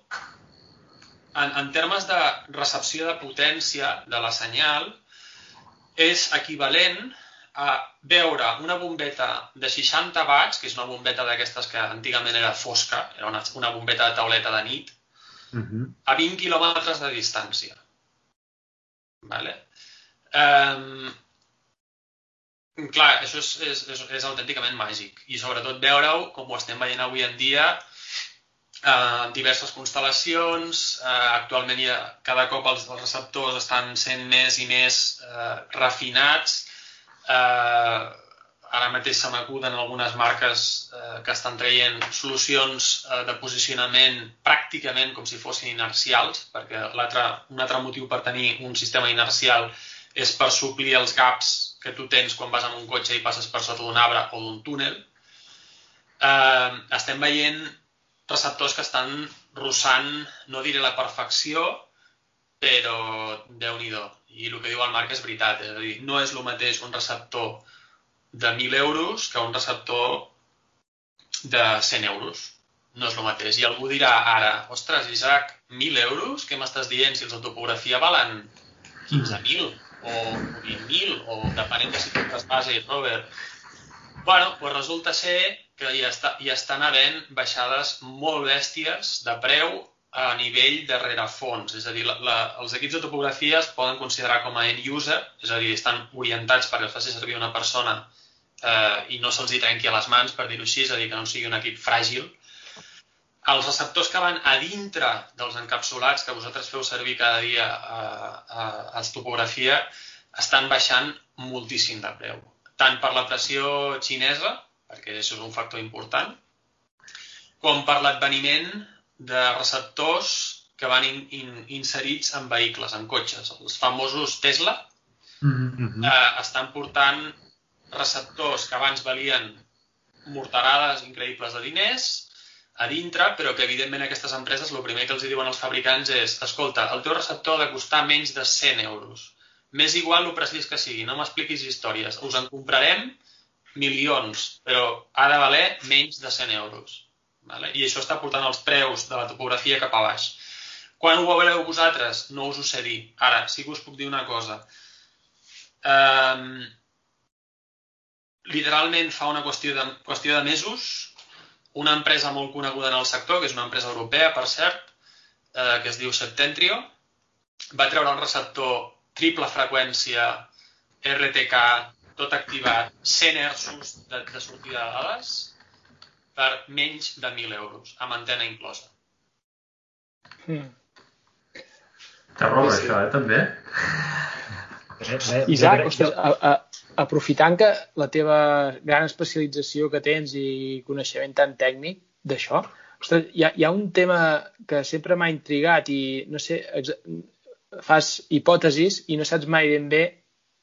S4: en, en termes de recepció de potència de la senyal, és equivalent a veure una bombeta de 60 watts, que és una bombeta d'aquestes que antigament era fosca, era una, una bombeta de tauleta de nit,
S1: Uh -huh.
S4: a 20 quilòmetres de distància. Vale? Um, clar, això és, és, és, és autènticament màgic. I sobretot veure-ho, com ho estem veient avui en dia, eh, diverses constel·lacions, eh, actualment ha, cada cop els, els receptors estan sent més i més eh, refinats, eh, ara mateix se m'acuden algunes marques eh, que estan traient solucions eh, de posicionament pràcticament com si fossin inercials, perquè un altre motiu per tenir un sistema inercial és per suplir els gaps que tu tens quan vas amb un cotxe i passes per sota d'un arbre o d'un túnel. Eh, estem veient receptors que estan russant, no diré la perfecció, però déu nhi I el que diu el Marc és veritat, és a dir, no és el mateix un receptor de 1.000 euros que un receptor de 100 euros. No és el mateix. I algú dirà ara, ostres, Isaac, 1.000 euros? Què m'estàs dient? Si els de topografia valen 15.000 o 20.000 o depenent de si tu base, Robert. Bueno, doncs resulta ser que hi, està, hi estan havent baixades molt bèsties de preu a nivell de rerefons, és a dir, la, la, els equips de topografia es poden considerar com a end user, és a dir, estan orientats perquè els faci servir una persona eh, i no se'ls hi trenqui a les mans, per dir-ho així, és a dir, que no sigui un equip fràgil. Els receptors que van a dintre dels encapsulats que vosaltres feu servir cada dia a, a, a topografia estan baixant moltíssim de preu. Tant per la pressió xinesa, perquè això és un factor important, com per l'adveniment de receptors que van in, in, inserits en vehicles, en cotxes. Els famosos Tesla
S1: mm -hmm.
S4: eh, estan portant receptors que abans valien morterades increïbles de diners a dintre, però que evidentment aquestes empreses el primer que els diuen als fabricants és escolta, el teu receptor ha de costar menys de 100 euros. M'és igual el precís que sigui, no m'expliquis històries. Us en comprarem milions, però ha de valer menys de 100 euros. Vale? I això està portant els preus de la topografia cap a baix. Quan ho veureu vosaltres? No us ho sé dir. Ara, sí que us puc dir una cosa. Um, literalment fa una qüestió de, qüestió de mesos, una empresa molt coneguda en el sector, que és una empresa europea, per cert, eh, que es diu Septentrio, va treure un receptor triple freqüència, RTK, tot activat, 100 Hz de, de sortida de dades, per menys de 1.000 euros, amb antena inclosa.
S3: Mm.
S2: Te roba sí. això, eh, també?
S3: Isaac, ostres, a, a, aprofitant que la teva gran especialització que tens i coneixement tan tècnic d'això, ostres, hi ha, hi ha un tema que sempre m'ha intrigat i no sé, fas hipòtesis i no saps mai ben bé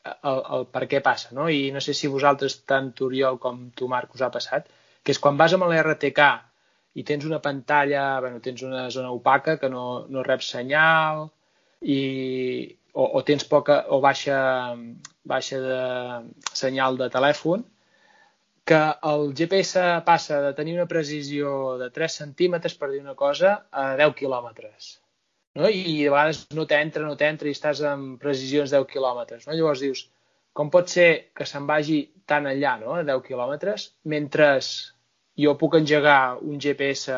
S3: el, el per què passa, no? I no sé si vosaltres, tant Oriol com tu, Marc, us ha passat, que és quan vas amb l'RTK i tens una pantalla, bueno, tens una zona opaca que no, no rep senyal i, o, o tens poca o baixa, baixa de senyal de telèfon, que el GPS passa de tenir una precisió de 3 centímetres, per dir una cosa, a 10 quilòmetres. no? i a vegades no t'entra, no t'entra i estàs amb precisions 10 quilòmetres. No? Llavors dius, com pot ser que se'n vagi tan enllà, no? a 10 quilòmetres, mentre jo puc engegar un GPS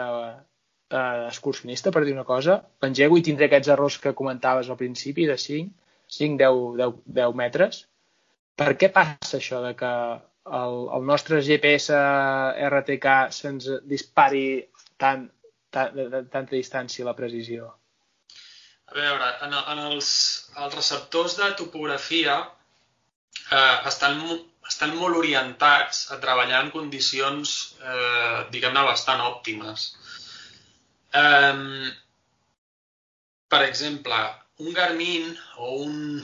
S3: eh, excursionista, per dir una cosa, l'engego i tindré aquests errors que comentaves al principi de 5, 5 10, 10, 10 metres. Per què passa això de que el, el nostre GPS RTK se'ns dispari tant, tant, de, de, tanta distància la precisió?
S4: A veure, en, en els, els receptors de topografia eh, estan, estan molt orientats a treballar en condicions, eh, diguem-ne, bastant òptimes. Eh, per exemple, un Garmin o un,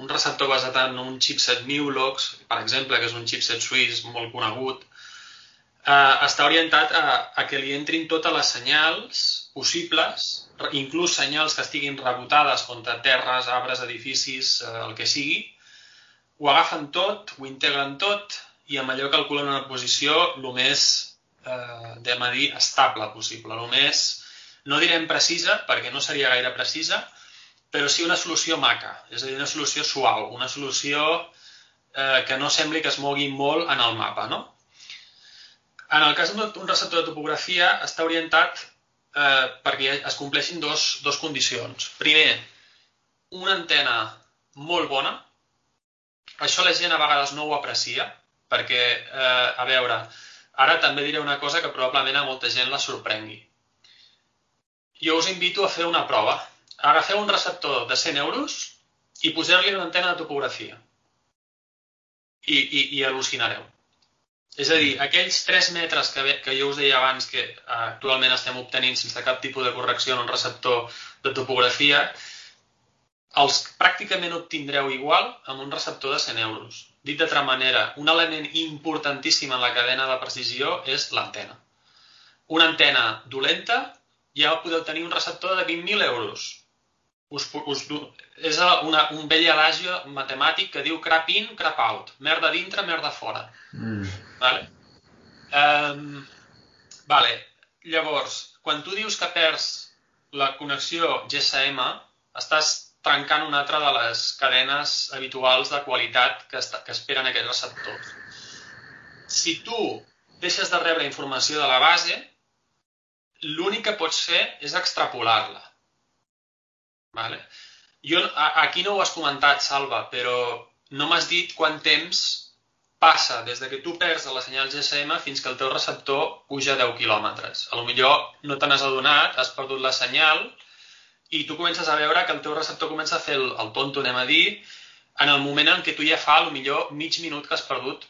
S4: un receptor basat en un chipset Mulox, per exemple, que és un chipset suís molt conegut, eh, està orientat a, a que li entrin totes les senyals possibles, inclús senyals que estiguin rebotades contra terres, arbres, edificis, eh, el que sigui, ho agafen tot, ho integren tot i amb allò calculen una posició el més eh, de dir, estable possible, el més, no direm precisa, perquè no seria gaire precisa, però sí una solució maca, és a dir, una solució suau, una solució eh, que no sembli que es mogui molt en el mapa, no? En el cas d'un receptor de topografia està orientat eh, perquè es compleixin dos, dos condicions. Primer, una antena molt bona. Això la gent a vegades no ho aprecia, perquè, eh, a veure, Ara també diré una cosa que probablement a molta gent la sorprengui. Jo us invito a fer una prova. Agafeu un receptor de 100 euros i poseu-li una antena de topografia. I, i, i al·lucinareu. És a dir, aquells 3 metres que, que jo us deia abans que eh, actualment estem obtenint sense cap tipus de correcció en un receptor de topografia, els pràcticament obtindreu igual amb un receptor de 100 euros. Dit d'altra manera, un element importantíssim en la cadena de precisió és l'antena. Una antena dolenta ja podeu tenir un receptor de 20.000 euros. Us, us, és una, un vell adagio matemàtic que diu crap in, crap out. Merda dintre, merda fora. Mm. Vale? Um, vale. Llavors, quan tu dius que perds la connexió GSM, estàs trencant una altra de les cadenes habituals de qualitat que, està, que esperen aquests receptors. Si tu deixes de rebre informació de la base, l'únic que pots fer és extrapolar-la. Vale? Jo, aquí no ho has comentat, Salva, però no m'has dit quant temps passa des de que tu perds la senyal GSM fins que el teu receptor puja 10 quilòmetres. A lo millor no te n'has adonat, has perdut la senyal i tu comences a veure que el teu receptor comença a fer el, el tonto, anem a dir, en el moment en què tu ja fa, millor mig minut que has perdut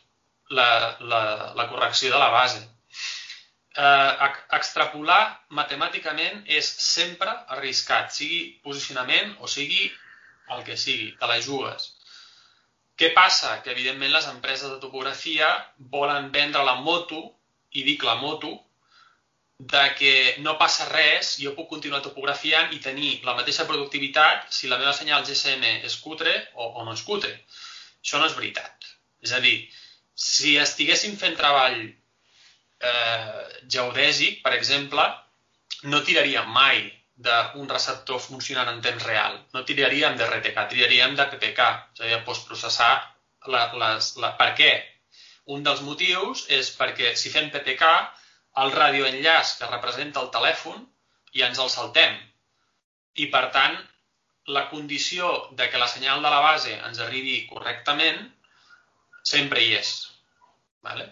S4: la, la, la correcció de la base. Eh, extrapolar matemàticament és sempre arriscat, sigui posicionament o sigui el que sigui, te la jugues. Què passa? Que evidentment les empreses de topografia volen vendre la moto, i dic la moto, de que no passa res, jo puc continuar topografiant i tenir la mateixa productivitat si la meva senyal GSM és cutre o, o no és cutre. Això no és veritat. És a dir, si estiguéssim fent treball eh, geodèsic, per exemple, no tiraríem mai d'un receptor funcionant en temps real. No tiraríem de RTK, tiraríem de PPK, és a dir, postprocessar la, les, la... Per què? Un dels motius és perquè si fem PPK el radioenllaç que representa el telèfon i ens el saltem. I, per tant, la condició de que la senyal de la base ens arribi correctament sempre hi és. Vale?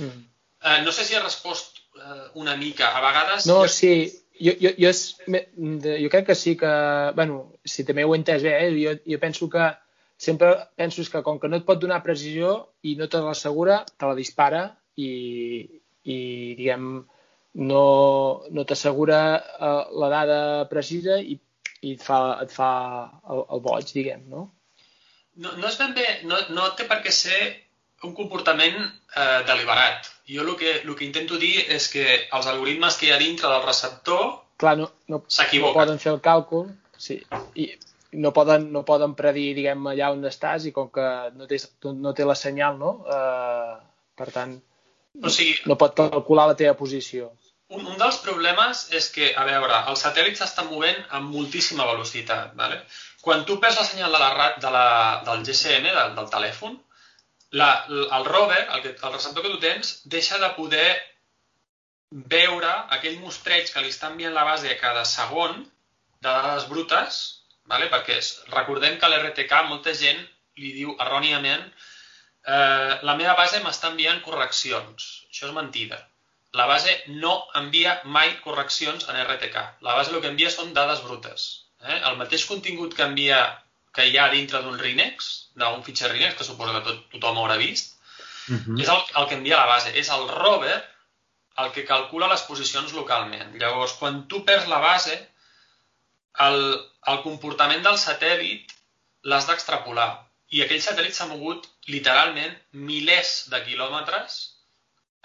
S4: Mm. Eh, no sé si he respost eh, una mica. A vegades...
S3: No, jo... sí. Jo, jo, jo, és, jo crec que sí que... bueno, si també ho he entès bé, eh? jo, jo penso que sempre penso que com que no et pot donar precisió i no te l'assegura, te la dispara i, i diguem, no, no t'assegura uh, la dada precisa i, i et fa, et fa el, el boig, diguem, no?
S4: No, no és ben bé, no, no té per què ser un comportament eh, deliberat. Jo el que, el que intento dir és que els algoritmes que hi ha dintre del receptor
S3: Clar, no, no, no poden fer el càlcul sí, i no poden, no poden predir diguem, allà on estàs i com que no té, no té la senyal, no? Eh, per tant,
S4: o sigui...
S3: No pot calcular la teva posició.
S4: un, un dels problemes és que, a veure, el satèl·lit s'està movent amb moltíssima velocitat. Vale? Quan tu perds la senyal de la, de la, del GSM, del, del telèfon, la, el rover, el, que, el receptor que tu tens, deixa de poder veure aquell mostreig que li està enviant la base cada segon de dades brutes, vale? perquè recordem que l'RTK molta gent li diu erròniament eh, la meva base m'està enviant correccions. Això és mentida. La base no envia mai correccions en RTK. La base el que envia són dades brutes. Eh? El mateix contingut que envia que hi ha dintre d'un Rinex, d'un fitxer Rinex, que suposo que tot, tothom haurà vist, uh -huh. és el, el que envia la base. És el rover el que calcula les posicions localment. Llavors, quan tu perds la base, el, el comportament del satèl·lit l'has d'extrapolar. I aquell satèl·lit s'ha mogut literalment milers de quilòmetres.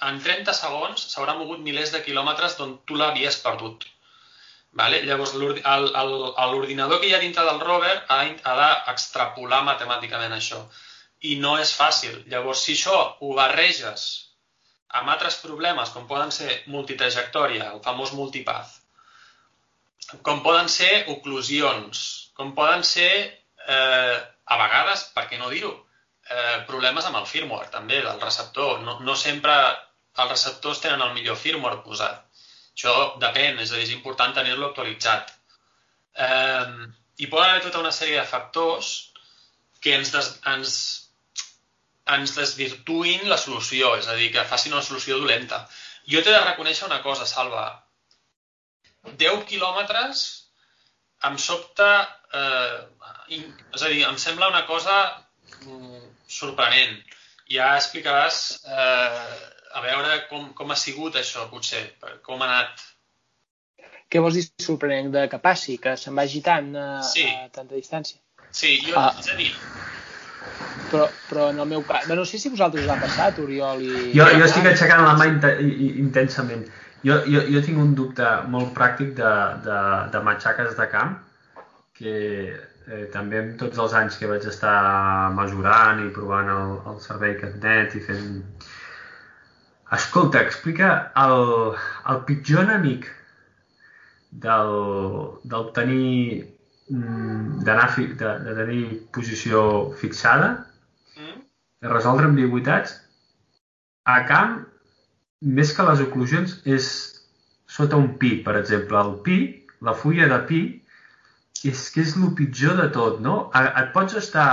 S4: En 30 segons s'haurà mogut milers de quilòmetres d'on tu l'havies perdut. Vale? Llavors, l'ordinador que hi ha dintre del rover ha, ha d'extrapolar matemàticament això. I no és fàcil. Llavors, si això ho barreges amb altres problemes, com poden ser multitrajectòria, el famós multipath, com poden ser oclusions, com poden ser, eh, a vegades, per què no dir-ho, eh, problemes amb el firmware, també, del receptor. No, no sempre els receptors tenen el millor firmware posat. Això depèn, és a dir, és important tenir-lo actualitzat. Eh, hi poden haver tota una sèrie de factors que ens, des, ens ens desvirtuïn la solució, és a dir, que facin una solució dolenta. Jo t'he de reconèixer una cosa, Salva. 10 quilòmetres em sobta... Eh, és a dir, em sembla una cosa mm, sorprenent. Ja explicaràs eh, a veure com, com ha sigut això, potser, com ha anat.
S3: Què vols dir sorprenent? De que passi, que se'n vagi tant a, sí. a tanta distància?
S4: Sí, jo, ah. és a dir,
S3: però, però en el meu cas... No sé si vosaltres us ha passat, Oriol i...
S2: Jo, jo estic aixecant la mà intensament. Jo, jo, jo tinc un dubte molt pràctic de, de, de matxaques de camp, que eh, també amb tots els anys que vaig estar mesurant i provant el, el servei CatNet i fent... Escolta, explica el, el pitjor enemic del, del tenir mm, d'anar de, de tenir posició fixada de resoldre ambigüitats, a camp, més que les oclusions, és sota un pi, per exemple. El pi, la fulla de pi, és que és el pitjor de tot, no? Et pots estar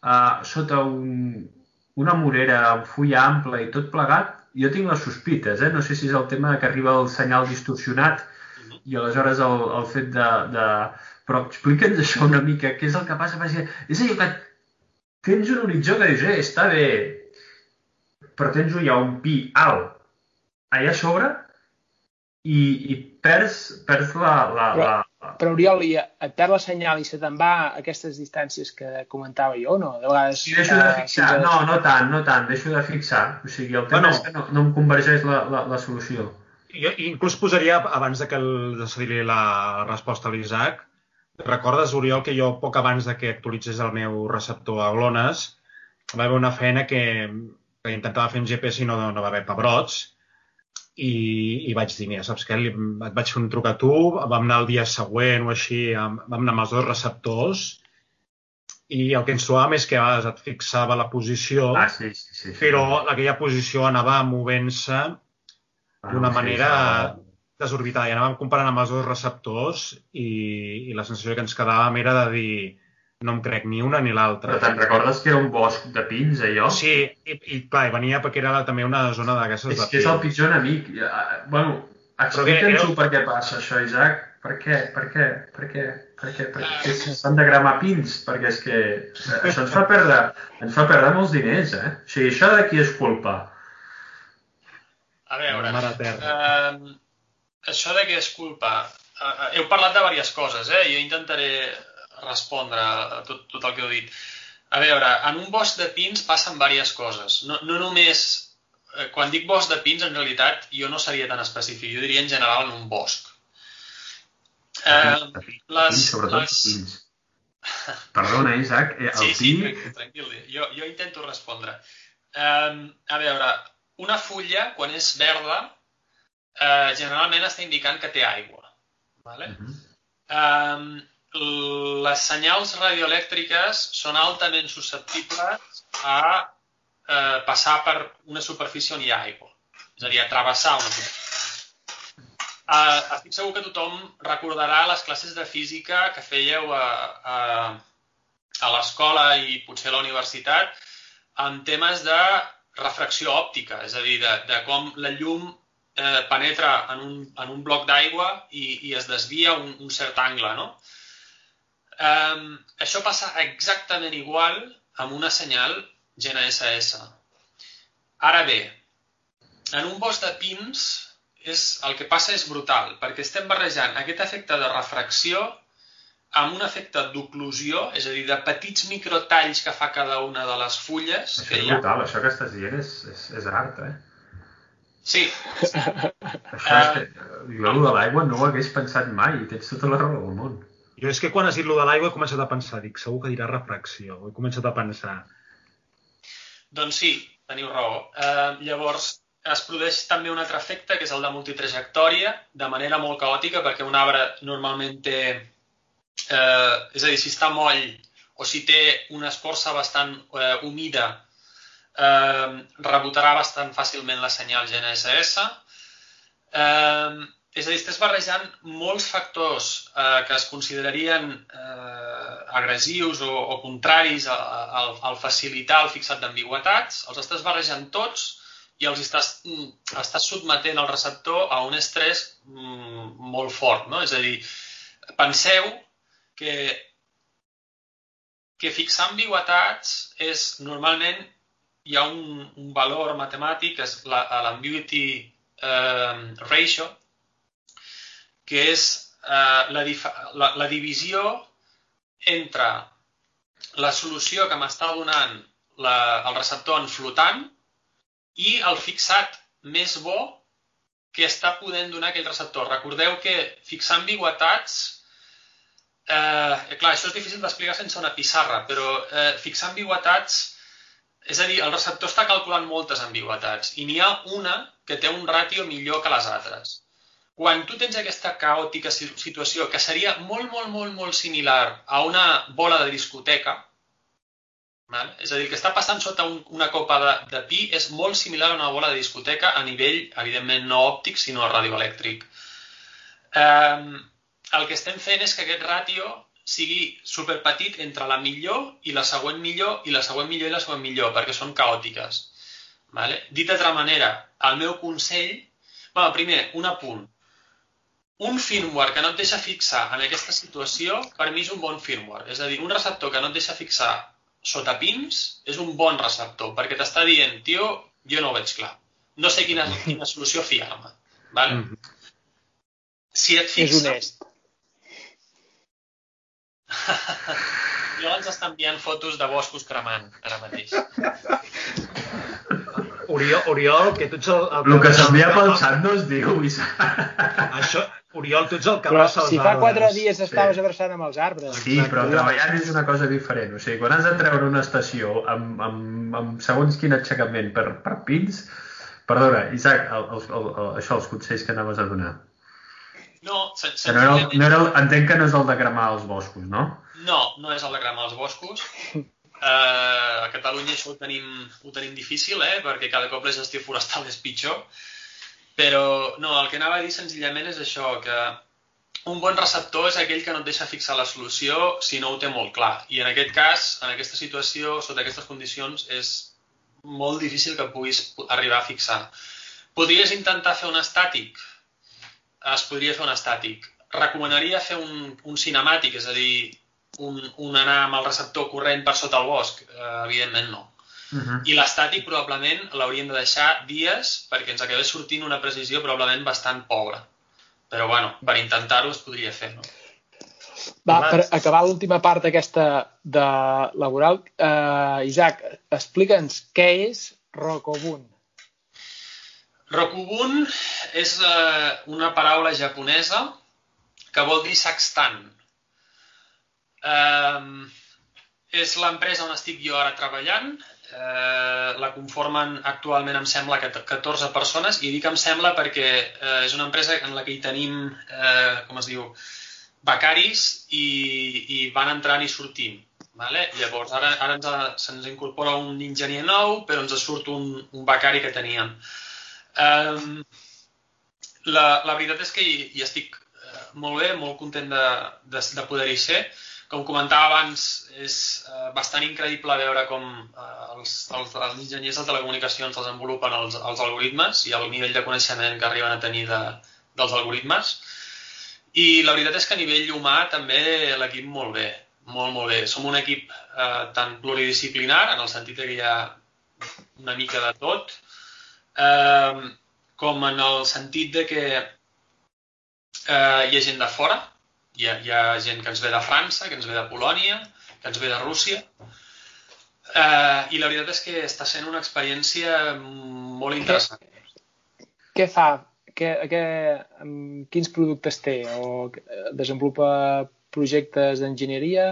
S2: uh, sota un, una morera amb fulla ampla i tot plegat, jo tinc les sospites, eh? no sé si és el tema que arriba el senyal distorsionat i aleshores el, el fet de, de... Però explica'ns això una mica, què és el que passa? Perquè és allò que tens un horitzó que dius, eh, està bé, però tens ja un pi alt allà a sobre i, i perds, perds la, la,
S3: però,
S2: la...
S3: Però, Oriol, i et perd la senyal i se te'n va a aquestes distàncies que comentava jo, no? De vegades...
S2: Sí, deixo de fixar. Uh, no, no tant, no tant, deixo de fixar. O sigui, el tema bueno, és que no, no em convergeix la, la, la solució.
S1: Jo inclús posaria, abans de que el, la resposta a l'Isaac, Recordes, Oriol, que jo poc abans de que actualitzés el meu receptor a Glones va haver una feina que, que intentava fer un GPS i no, no va haver pebrots i, i vaig dir, mira, saps què? Et vaig fer un truc a tu, vam anar el dia següent o així, vam anar amb els dos receptors i el que ens trobàvem és que a vegades et fixava la posició,
S2: ah, sí, sí, sí, sí.
S1: però aquella posició anava movent-se d'una ah, manera sí, desorbitada i anàvem comparant amb els dos receptors i, i la sensació que ens quedàvem era de dir no em crec ni una ni l'altra.
S2: Però te'n recordes que era un bosc de pins, allò?
S1: Sí, i, i clar, i venia perquè era també una zona d'aquestes de
S2: pins. És que és el pitjor enemic. Bueno, explica'ns-ho era... per què passa això, Isaac. Per què? Per què? Per què? Per què? Per què s'han de gramar pins? Perquè és que això ens fa perdre, ens fa perdre molts diners, eh? O sigui, això de qui és culpa?
S4: A veure, uh, això de què és culpa? Uh, heu parlat de diverses coses, eh? Jo intentaré respondre a tot, tot el que heu dit. A veure, en un bosc de pins passen diverses coses. No, no només... Eh, quan dic bosc de pins, en realitat, jo no seria tan específic. Jo diria en general en un bosc.
S2: Eh, les, sobretot les... pins. Perdona, Isaac, el
S4: sí, sí, tranquil, tranquil. Jo, jo intento respondre. Um, a veure, una fulla, quan és verda, eh, generalment està indicant que té aigua. Vale? Uh -huh. eh, les senyals radioelèctriques són altament susceptibles a eh, passar per una superfície on hi ha aigua. És a dir, a travessar una. Uh, estic segur que tothom recordarà les classes de física que fèieu a, a, a l'escola i potser a la universitat en temes de refracció òptica, és a dir, de, de com la llum eh, penetra en un, en un bloc d'aigua i, i es desvia un, un cert angle, no? Um, això passa exactament igual amb una senyal GNSS. Ara bé, en un bosc de pins és, el que passa és brutal, perquè estem barrejant aquest efecte de refracció amb un efecte d'oclusió, és a dir, de petits microtalls que fa cada una de les fulles.
S2: Això és brutal, ha... això que estàs dient és, és, és art, eh?
S4: Sí.
S2: Això és que, jo, de l'aigua no ho hagués pensat mai, i tens tota la raó del món.
S1: Jo és que quan has dit lo de l'aigua he començat a pensar, dic, segur que dirà refracció. He començat a pensar.
S4: Doncs sí, teniu raó. Uh, llavors, es produeix també un altre efecte, que és el de multitrajectòria, de manera molt caòtica, perquè un arbre normalment té... Eh, és a dir, si està moll o si té una escorça bastant eh, humida, eh, rebotarà bastant fàcilment la senyal GNSS. Eh, és a dir, estàs barrejant molts factors eh, que es considerarien eh, agressius o, o contraris al, al facilitar el fixat d'ambigüetats, els estàs barrejant tots i els estàs, mm, estàs sotmetent el receptor a un estrès mm, molt fort. No? És a dir, penseu que, que fixar ambigüetats és normalment hi ha un, un valor matemàtic, és l'ambiguity la, eh, ratio, que és eh, la, la, la divisió entre la solució que m'està donant la, el receptor en flotant i el fixat més bo que està podent donar aquell receptor. Recordeu que fixar ambigüetats, eh, clar, això és difícil d'explicar sense una pissarra, però eh, fixar ambigüetats, és a dir, el receptor està calculant moltes ambigüetats i n'hi ha una que té un ràtio millor que les altres. Quan tu tens aquesta caòtica situació que seria molt, molt, molt, molt similar a una bola de discoteca, val? és a dir, que està passant sota un, una copa de, de pi és molt similar a una bola de discoteca a nivell, evidentment, no òptic, sinó radioelèctric. Um, el que estem fent és que aquest ràtio sigui superpetit entre la millor i la següent millor i la següent millor i la següent millor, perquè són caòtiques. Vale? Dit d'altra manera, el meu consell... Bueno, primer, un apunt un firmware que no et deixa fixar en aquesta situació, per mi és un bon firmware. És a dir, un receptor que no et deixa fixar sota pins és un bon receptor, perquè t'està dient, tio, jo no ho veig clar. No sé quina, [LAUGHS] quina solució fiar-me. Vale? Mm -hmm. Si et fixa...
S3: És honest. [LAUGHS]
S4: jo ens està enviant fotos de boscos cremant ara mateix.
S1: Oriol, Oriol, que tu ets el...
S2: El, el que s'envia pel sant no es diu,
S1: Això, Oriol, tu ets el que
S3: però
S1: abraça els
S3: si fa
S1: arbres.
S3: quatre dies estaves
S2: Sí.
S3: abraçant amb els arbres.
S2: Sí, però treballant és una cosa diferent. O sigui, quan has de treure una estació amb, amb, amb segons quin aixecament per, per pins... Perdona, Isaac, el, el, el, el, això, els consells que anaves a donar.
S4: No, sen
S2: no era, el, no era el, entenc que no és el de cremar els boscos, no?
S4: No, no és el de cremar els boscos. Uh, [LAUGHS] a Catalunya això ho tenim, ho tenim difícil, eh? perquè cada cop la gestió forestal és pitjor. Però no, el que anava a dir senzillament és això, que un bon receptor és aquell que no et deixa fixar la solució si no ho té molt clar. I en aquest cas, en aquesta situació, sota aquestes condicions, és molt difícil que puguis arribar a fixar. Podries intentar fer un estàtic? Es podria fer un estàtic. Recomanaria fer un, un cinemàtic, és a dir, un, un anar amb el receptor corrent per sota el bosc? Eh, evidentment no.
S2: Uh -huh.
S4: I l'estàtic probablement l'hauríem de deixar dies perquè ens acabés sortint una precisió probablement bastant pobra. Però bueno, per intentar-ho es podria fer, no?
S3: Va, per acabar l'última part aquesta de laboral, eh, Isaac, explica'ns què és Rokobun.
S4: Rokubun és eh, una paraula japonesa que vol dir sextant. Eh, és l'empresa on estic jo ara treballant. Eh, la conformen actualment, em sembla, que 14 persones, i dic em sembla perquè eh, és una empresa en la que hi tenim, eh, com es diu, becaris i, i van entrant i sortint. Vale? Llavors, ara, ara ens, se'ns incorpora un enginyer nou, però ens surt un, un becari que teníem. Um, la, la veritat és que hi, hi estic uh, molt bé, molt content de, de, de poder-hi ser. Com comentava abans, és uh, bastant increïble veure com uh, els, els, els enginyers de telecomunicacions desenvolupen els, els algoritmes i el nivell de coneixement que arriben a tenir de, dels algoritmes. I la veritat és que a nivell humà també l'equip molt bé molt, molt bé. Som un equip eh, tan pluridisciplinar, en el sentit que hi ha una mica de tot, eh, com en el sentit de que eh, hi ha gent de fora, hi ha, hi ha gent que ens ve de França, que ens ve de Polònia, que ens ve de Rússia, eh, i la veritat és que està sent una experiència molt interessant.
S3: Què, què fa? Que, que, quins productes té? O desenvolupa projectes d'enginyeria?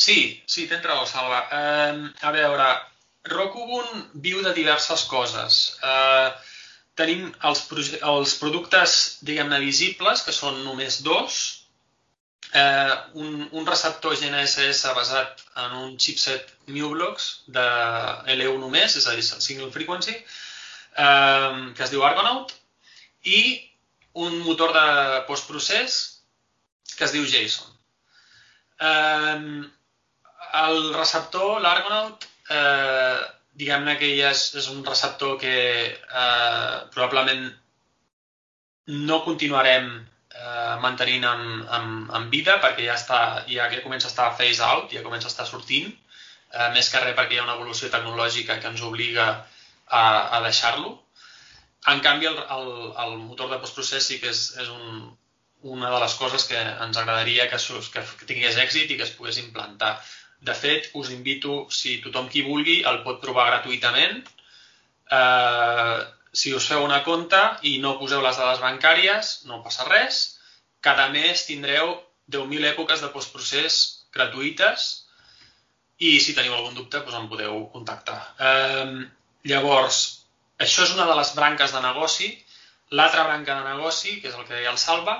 S4: Sí, sí, tens raó, Salva. Uh, a veure, Rockubun viu de diverses coses. Uh, tenim els, els productes, diguem-ne, visibles, que són només dos. Uh, un, un receptor GNSS basat en un chipset MuBlocks de L1 només, és a dir, single frequency, uh, que es diu Argonaut, i un motor de postprocés que es diu JSON. Eh, el receptor, l'Argonaut, eh, diguem-ne que ja és, és un receptor que eh, probablement no continuarem eh, mantenint en, en, en vida perquè ja, està, ja, ja comença a estar phase out, ja comença a estar sortint, eh, més que res perquè hi ha una evolució tecnològica que ens obliga a, a deixar-lo. En canvi, el, el, el motor de postprocés sí que és, és un, una de les coses que ens agradaria que, que, que tingués èxit i que es pogués implantar. De fet, us invito, si tothom qui vulgui, el pot provar gratuïtament. Eh, si us feu una compte i no poseu les dades bancàries, no passa res. Cada mes tindreu 10.000 èpoques de postprocés gratuïtes i si teniu algun dubte doncs em podeu contactar. Eh, llavors, això és una de les branques de negoci. L'altra branca de negoci, que és el que deia el Salva,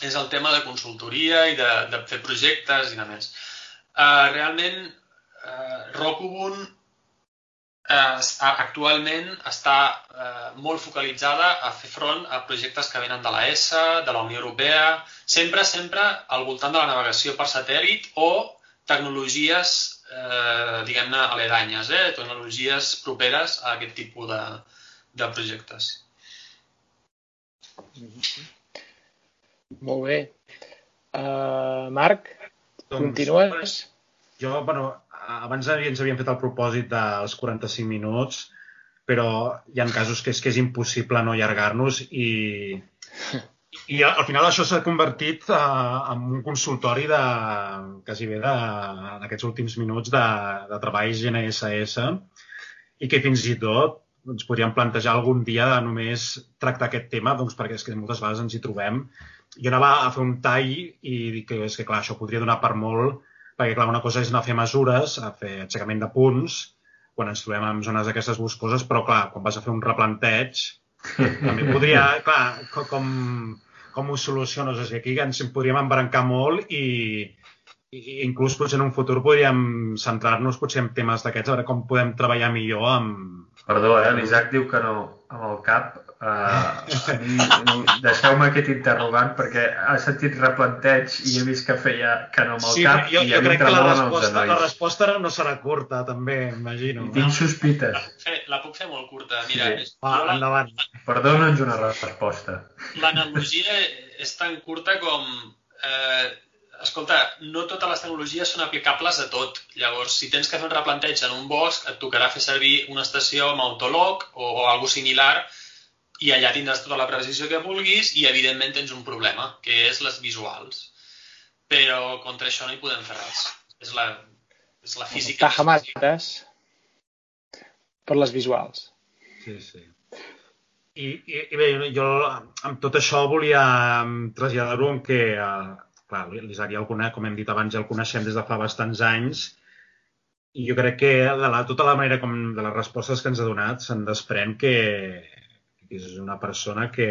S4: és el tema de consultoria i de, de fer projectes i de més. Uh, realment, uh, Rockubun uh, actualment està uh, molt focalitzada a fer front a projectes que venen de la ESA, de la Unió Europea, sempre, sempre al voltant de la navegació per satèl·lit o tecnologies, eh, diguem-ne, aledanyes, eh? tecnologies properes a aquest tipus de, de projectes.
S3: Mm -hmm. Molt bé. Uh, Marc, doncs, continues?
S1: Jo, bueno, abans ens havíem fet el propòsit dels 45 minuts, però hi ha casos que és que és impossible no allargar-nos i, i al final això s'ha convertit uh, en un consultori de, quasi bé de, en aquests últims minuts de, de treball GNSS i que fins i tot ens podríem plantejar algun dia de només tractar aquest tema, doncs perquè és que moltes vegades ens hi trobem jo anava a fer un tall i dic que és que clar, això podria donar per molt, perquè clar, una cosa és anar a fer mesures, a fer aixecament de punts, quan ens trobem en zones d'aquestes boscoses, però clar, quan vas a fer un replanteig, també podria, clar, com, com ho soluciones? És que aquí ens podríem embrancar molt i, i inclús potser en un futur podríem centrar-nos potser en temes d'aquests, a veure com podem treballar millor amb...
S2: Perdó, eh? l'Isaac diu que no, amb el cap Uh, Deixeu-me aquest interrogant perquè ha sentit replanteig i he vist que feia que no amb el
S1: sí,
S2: cap
S1: jo,
S2: i
S1: jo crec que la resposta, la resposta no serà curta, també, imagino.
S2: I tinc sospites.
S4: La puc fer, la puc fer molt curta. Mira,
S1: sí. Va, la, endavant.
S2: Perdona'ns una resposta.
S4: L'analogia és tan curta com... Eh, escolta, no totes les tecnologies són aplicables a tot. Llavors, si tens que fer un replanteig en un bosc, et tocarà fer servir una estació amb autolog o, o alguna similar i allà tindràs tota la precisió que vulguis i, evidentment, tens un problema, que és les visuals. Però contra això no hi podem fer res. És la, és la física.
S3: Tajamates per les visuals.
S1: Sí, sí. I, i, i bé, jo amb tot això volia traslladar-ho en que, eh, clar, l'Isaac ja el conec, com hem dit abans, ja el coneixem des de fa bastants anys i jo crec que de la, tota la manera com de les respostes que ens ha donat se'n desprèn que és una persona que,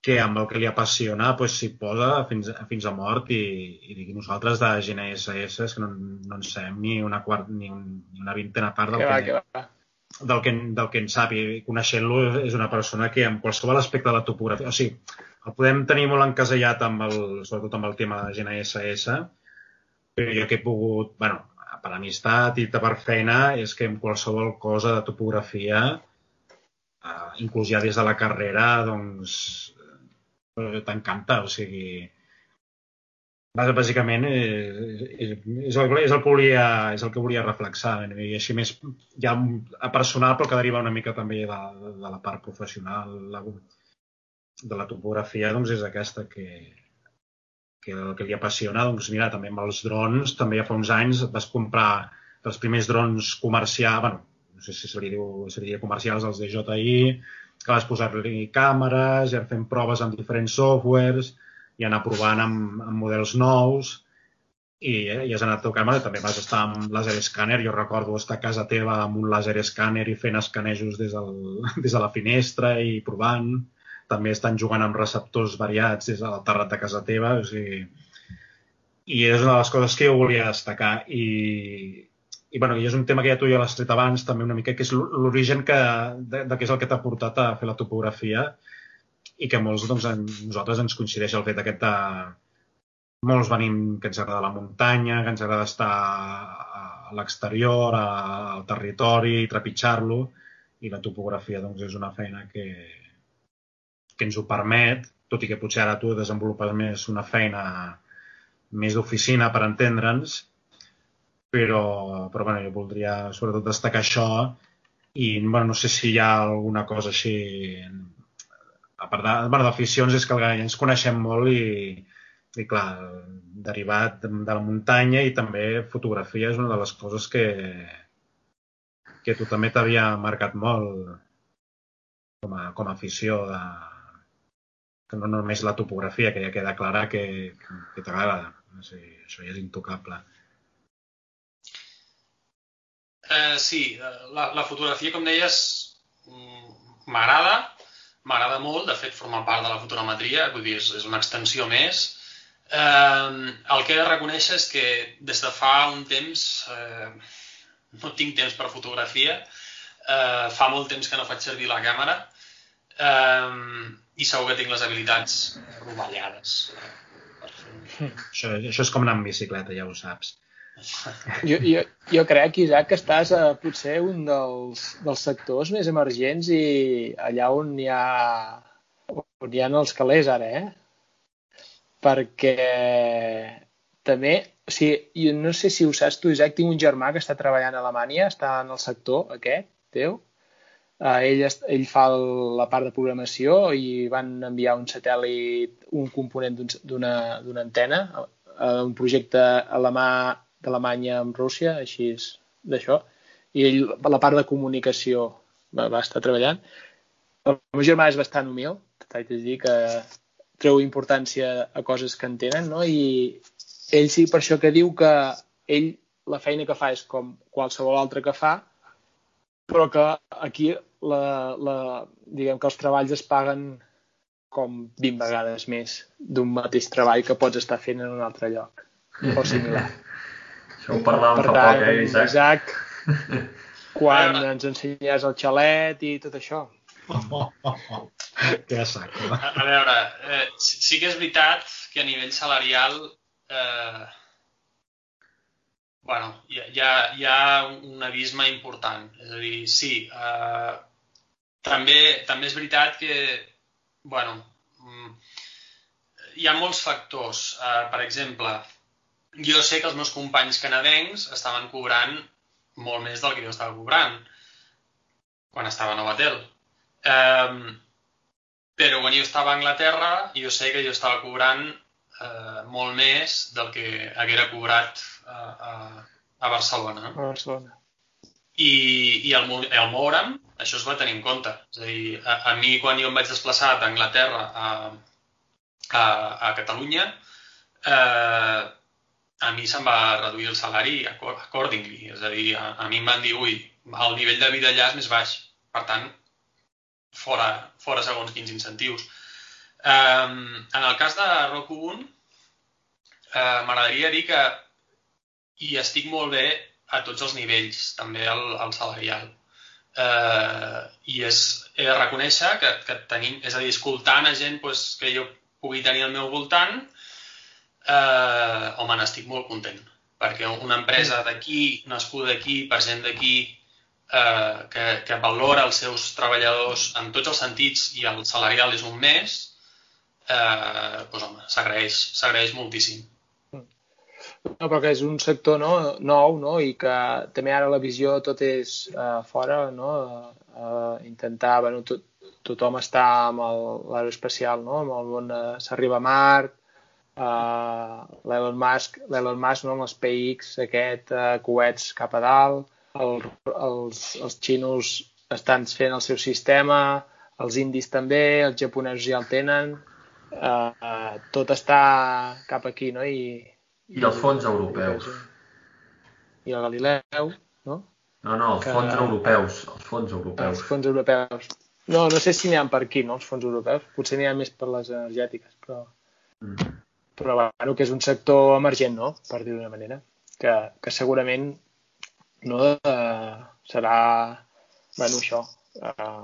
S1: que amb el que li apassiona pues, s'hi posa fins, fins a mort i, i digui nosaltres de GNSS és que no, no en sabem ni una, quart, ni, un, ni una vintena part del
S3: Que
S1: que,
S3: va, que va.
S1: del que, del que en sap i coneixent-lo és una persona que en qualsevol aspecte de la topografia, o sigui, el podem tenir molt encasellat amb el, sobretot amb el tema de GNSS, però jo que he pogut, bueno, per amistat i per feina, és que en qualsevol cosa de topografia, eh, inclús ja des de la carrera, doncs, eh, t'encanta, o sigui, bàs- bàsicament és, és, és, el, és, el que volia, és el que volia reflexar i així més ja a personal però que deriva una mica també de, de la part professional la, de la topografia doncs és aquesta que, que el que li apassiona. Doncs mira també amb els drons també ja fa uns anys vas comprar els primers drons comercials bueno, no sé si se li diu, se li diu comercials els DJI que vas posar-li càmeres i fent proves amb diferents softwares i anar provant amb, amb models nous i, eh, i has anat tocant, bueno, també vas estar amb laser scanner, jo recordo estar a casa teva amb un laser scanner i fent escanejos des, del, [LAUGHS] des de la finestra i provant, també estan jugant amb receptors variats des del terrat de casa teva, o sigui, i és una de les coses que jo volia destacar. I, i bueno, i és un tema que ja tu ja l'has tret abans també una mica, que és l'origen que, de, de què és el que t'ha portat a fer la topografia i que molts, doncs, en, nosaltres ens coincideix el fet aquest de... Molts venim que ens agrada la muntanya, que ens agrada estar a l'exterior, al territori, trepitjar-lo, i la topografia doncs, és una feina que, que ens ho permet, tot i que potser ara tu desenvolupes més una feina més d'oficina per entendre'ns, però, però bueno, jo voldria sobretot destacar això i bueno, no sé si hi ha alguna cosa així a part de, bueno, d'aficions és que ja ens coneixem molt i, i clar, derivat de, la muntanya i també fotografia és una de les coses que que tu també t'havia marcat molt com a, com a afició de, que no només la topografia, que ja queda clara que, que t'agrada. O sigui, això ja és intocable.
S4: Eh, sí, eh, la, la fotografia, com deies, mm, m'agrada, m'agrada molt, de fet forma part de la fotogrametria, vull dir, és, és una extensió més. Eh, el que he de reconèixer és que des de fa un temps eh, no tinc temps per fotografia, eh, fa molt temps que no faig servir la càmera eh, i segur que tinc les habilitats rovellades. eh,
S1: Això, això és com anar amb bicicleta, ja ho saps.
S3: Jo, jo, jo crec, Isaac, que estàs a potser un dels, dels sectors més emergents i allà on hi ha, on hi ha els calés ara, eh? Perquè també, o sigui, jo no sé si ho saps tu, Isaac, tinc un germà que està treballant a Alemanya, està en el sector aquest teu, Uh, ell, ell fa el- la part de programació i van enviar un satèl·lit, un component d'un- d'una d'una antena, uh, un projecte alemà d'Alemanya amb Rússia, així és d'això, i ell, la part de comunicació, va, va estar treballant. El meu germà és bastant humil, t'haig de dir que treu importància a coses que entenen, no? I ell sí per això que diu que ell la feina que fa és com qualsevol altra que fa, però que aquí la, la, diguem que els treballs es paguen com 20 vegades més d'un mateix treball que pots estar fent en un altre lloc o similar. [LAUGHS]
S2: Això ho parlàvem
S3: Per
S2: fa
S3: tant,
S2: poc, eh, Isaac?
S3: Isaac, [LAUGHS] quan ens ensenyes el xalet i tot això.
S1: que saco.
S4: A, a veure, eh, sí sí que és veritat que a nivell salarial eh, bueno, hi, ha- hi, ha, hi ha un abisme important. És a dir, sí, eh, també, també és veritat que, bueno, mm, hi ha molts factors. Eh, per exemple, jo sé que els meus companys canadencs estaven cobrant molt més del que jo estava cobrant quan estava a Novatel. Um, però quan jo estava a Anglaterra, jo sé que jo estava cobrant eh, molt més del que haguera cobrat a, a, a Barcelona.
S3: A Barcelona.
S4: I, i el, el moure'm, això es va tenir en compte. És a dir, a, a mi quan jo em vaig desplaçar d'Anglaterra a, a, a Catalunya, eh, a mi se'm va reduir el salari accordingly. És a dir, a, a mi em van dir, ui, el nivell de vida allà és més baix. Per tant, fora, fora segons quins incentius. Um, en el cas de Roku 1, uh, m'agradaria dir que hi estic molt bé a tots els nivells, també el, el salarial. Uh, I és, he de reconèixer que, que tenim, és a dir, escoltant a gent pues, que jo pugui tenir al meu voltant, eh, home, n'estic molt content. Perquè una empresa d'aquí, nascuda aquí, per gent d'aquí, eh, que, que valora els seus treballadors en tots els sentits i el salarial és un mes, eh, doncs, home, s'agraeix moltíssim.
S3: No, però que és un sector no, nou no? i que també ara la visió tot és uh, fora, no? Uh, intentar, bueno, tot, tothom està amb l'aeroespacial, no? amb el món, uh, s'arriba a Mart, uh, l'Elon Musk, l'Elon Musk no? amb SpaceX, aquest, uh, coets cap a dalt, el, els, els xinos estan fent el seu sistema, els indis també, els japonesos ja el tenen, uh, uh, tot està cap aquí, no? I,
S2: i els fons europeus.
S3: I el Galileu, no?
S2: No, no, els que... fons europeus. Els fons europeus.
S3: Els fons europeus. No, no sé si n'hi ha per aquí, no, els fons europeus. Potser n'hi ha més per les energètiques, però... Mm. Però, bueno, que és un sector emergent, no?, per dir d'una manera. Que, que segurament no uh, serà, bueno, això, uh,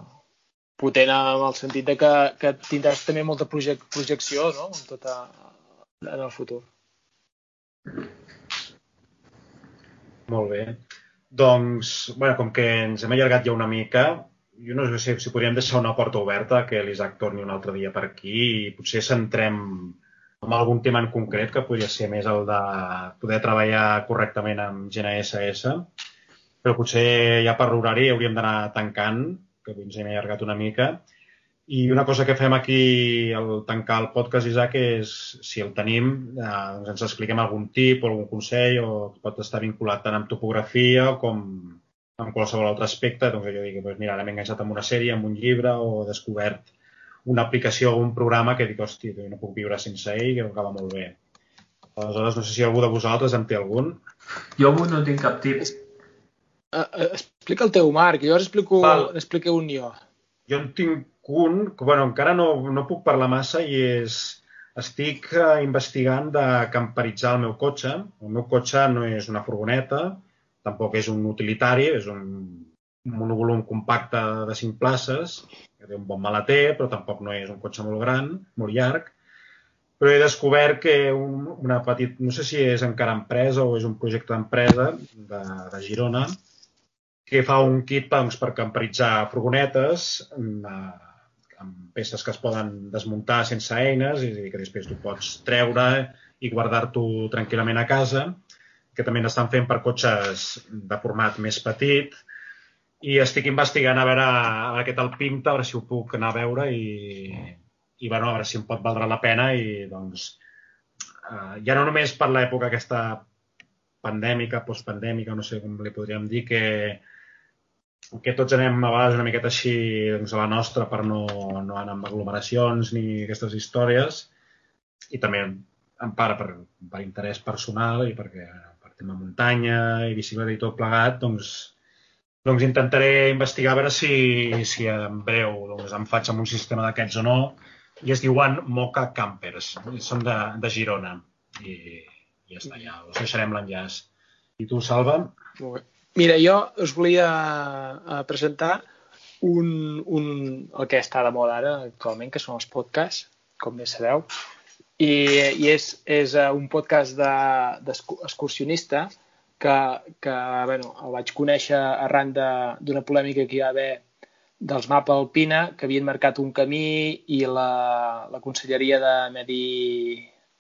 S3: potent en el sentit de que, que tindràs també molta projec projecció, no?, en, tota, en el futur.
S1: Molt bé. Doncs, bueno, com que ens hem allargat ja una mica, jo no sé si, si podríem deixar una porta oberta que l'Isaac torni un altre dia per aquí i potser centrem en algun tema en concret que podria ser més el de poder treballar correctament amb GNSS, però potser ja per l'horari hauríem d'anar tancant, que ens hem allargat una mica, i una cosa que fem aquí al tancar el podcast, Isaac, és, si el tenim, eh, doncs ens expliquem algun tip o algun consell o pot estar vinculat tant amb topografia com amb qualsevol altre aspecte. Doncs jo dic, doncs mira, ara m'he enganxat amb una sèrie, amb un llibre o descobert una aplicació o un programa que dic, hòstia, no puc viure sense ell, que acaba molt bé. Aleshores, no sé si algú de vosaltres en té algun.
S2: Jo avui no tinc cap tip.
S3: Uh, uh, explica el teu, Marc, jo ara explico, explico un jo.
S1: Jo en tinc un que bueno, encara no, no puc parlar massa i és estic eh, investigant de camperitzar el meu cotxe. El meu cotxe no és una furgoneta, tampoc és un utilitari, és un monovolum compacte de 5 places, que té un bon maleter, però tampoc no és un cotxe molt gran, molt llarg. Però he descobert que un, una petita, no sé si és encara empresa o és un projecte d'empresa de, de Girona, que fa un kit doncs, per camperitzar furgonetes, eh, amb peces que es poden desmuntar sense eines, és a dir, que després tu pots treure i guardar-t'ho tranquil·lament a casa, que també n'estan fent per cotxes de format més petit, i estic investigant a veure, a veure què tal pinta, a veure si ho puc anar a veure i, i bueno, a veure si em pot valdre la pena i doncs eh, ja no només per l'època aquesta pandèmica, postpandèmica, no sé com li podríem dir, que, que tots anem a vegades una miqueta així doncs, a la nostra per no, no anar amb aglomeracions ni aquestes històries i també en part per, per interès personal i perquè per tema muntanya i bicicleta i tot plegat, doncs, doncs intentaré investigar a veure si, si en breu doncs, em faig amb un sistema d'aquests o no i es diuen Moca Campers, són de, de Girona i, i ja està, ja us deixarem l'enllaç. I tu, Salva?
S3: Molt bé. Mira, jo us volia uh, presentar un, un, el que està de moda ara actualment, que són els podcasts, com bé sabeu, i, i és, és uh, un podcast d'excursionista de, que, que bueno, el vaig conèixer arran d'una polèmica que hi va haver dels mapa alpina, que havien marcat un camí i la, la Conselleria de Medi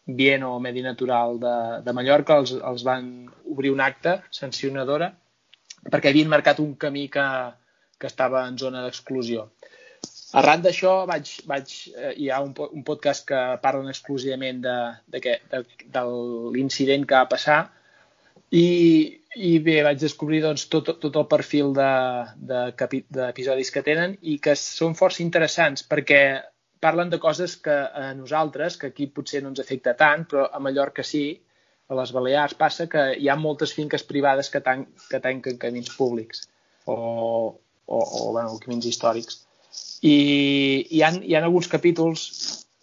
S3: Bien o Medi Natural de, de Mallorca els, els van obrir un acte sancionadora perquè havien marcat un camí que, que estava en zona d'exclusió. Arran d'això vaig, vaig, eh, hi ha un, un podcast que parlen exclusivament de, de, que, de, de l'incident que va passar i, i bé, vaig descobrir doncs, tot, tot el perfil d'episodis de, de que tenen i que són força interessants perquè parlen de coses que a nosaltres, que aquí potser no ens afecta tant, però a Mallorca sí, a les Balears passa que hi ha moltes finques privades que, tan, que tanquen camins públics o, o, o bueno, camins històrics. I hi ha, hi ha alguns capítols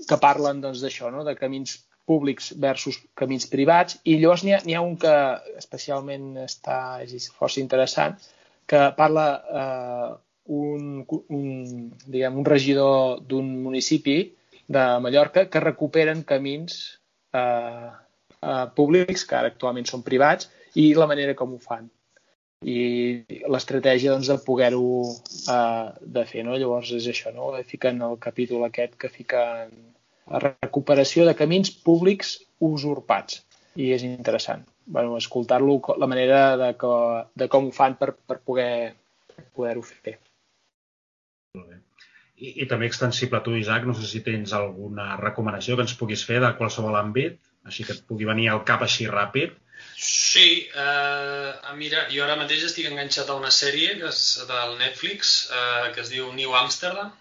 S3: que parlen doncs, d'això, doncs, no? de camins públics versus camins privats, i llavors n'hi ha, ha un que especialment està és força interessant, que parla eh, un, un, diguem, un regidor d'un municipi de Mallorca que recuperen camins eh, eh, públics, que ara actualment són privats, i la manera com ho fan. I l'estratègia doncs, de poder-ho eh, de fer. No? Llavors és això, no? fiquen el capítol aquest que fiquen recuperació de camins públics usurpats. I és interessant. Bueno, escoltar-lo, la manera de, que, de com ho fan per, per poder poder-ho fer.
S1: Molt bé. I, I també extensible a tu, Isaac, no sé si tens alguna recomanació que ens puguis fer de qualsevol àmbit, així que et pugui venir al cap així ràpid.
S4: Sí, eh, mira, jo ara mateix estic enganxat a una sèrie que és del Netflix, eh, que es diu New Amsterdam,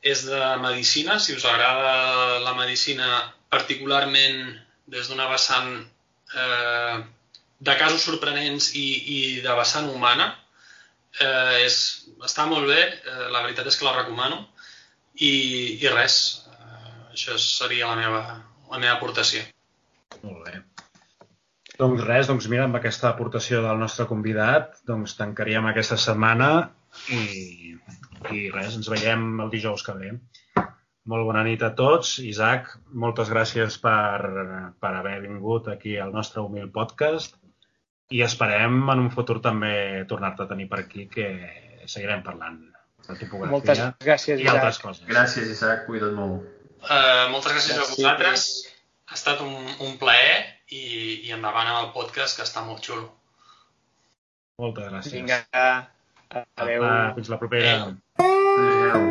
S4: és de medicina, si us agrada la medicina particularment des d'una vessant eh, de casos sorprenents i, i de vessant humana. Eh, és, està molt bé, eh, la veritat és que la recomano i, i res, eh, això seria la meva, la meva aportació.
S1: Molt bé. Doncs res, doncs mira, amb aquesta aportació del nostre convidat, doncs tancaríem aquesta setmana i i res, ens veiem el dijous que ve. Molt bona nit a tots. Isaac, moltes gràcies per, per haver vingut aquí al nostre humil podcast i esperem en un futur també tornar-te a tenir per aquí que seguirem parlant de topografia
S3: moltes gràcies,
S1: i altres Isaac. coses.
S2: Gràcies, Isaac. Cuida't molt.
S4: Uh, moltes gràcies, gràcies a vosaltres. Ha estat un, un plaer i, i endavant amb el podcast, que està molt xulo.
S1: Moltes gràcies.
S3: Vinga. Adéu.
S1: Apa, fins la propera.
S4: Adéu.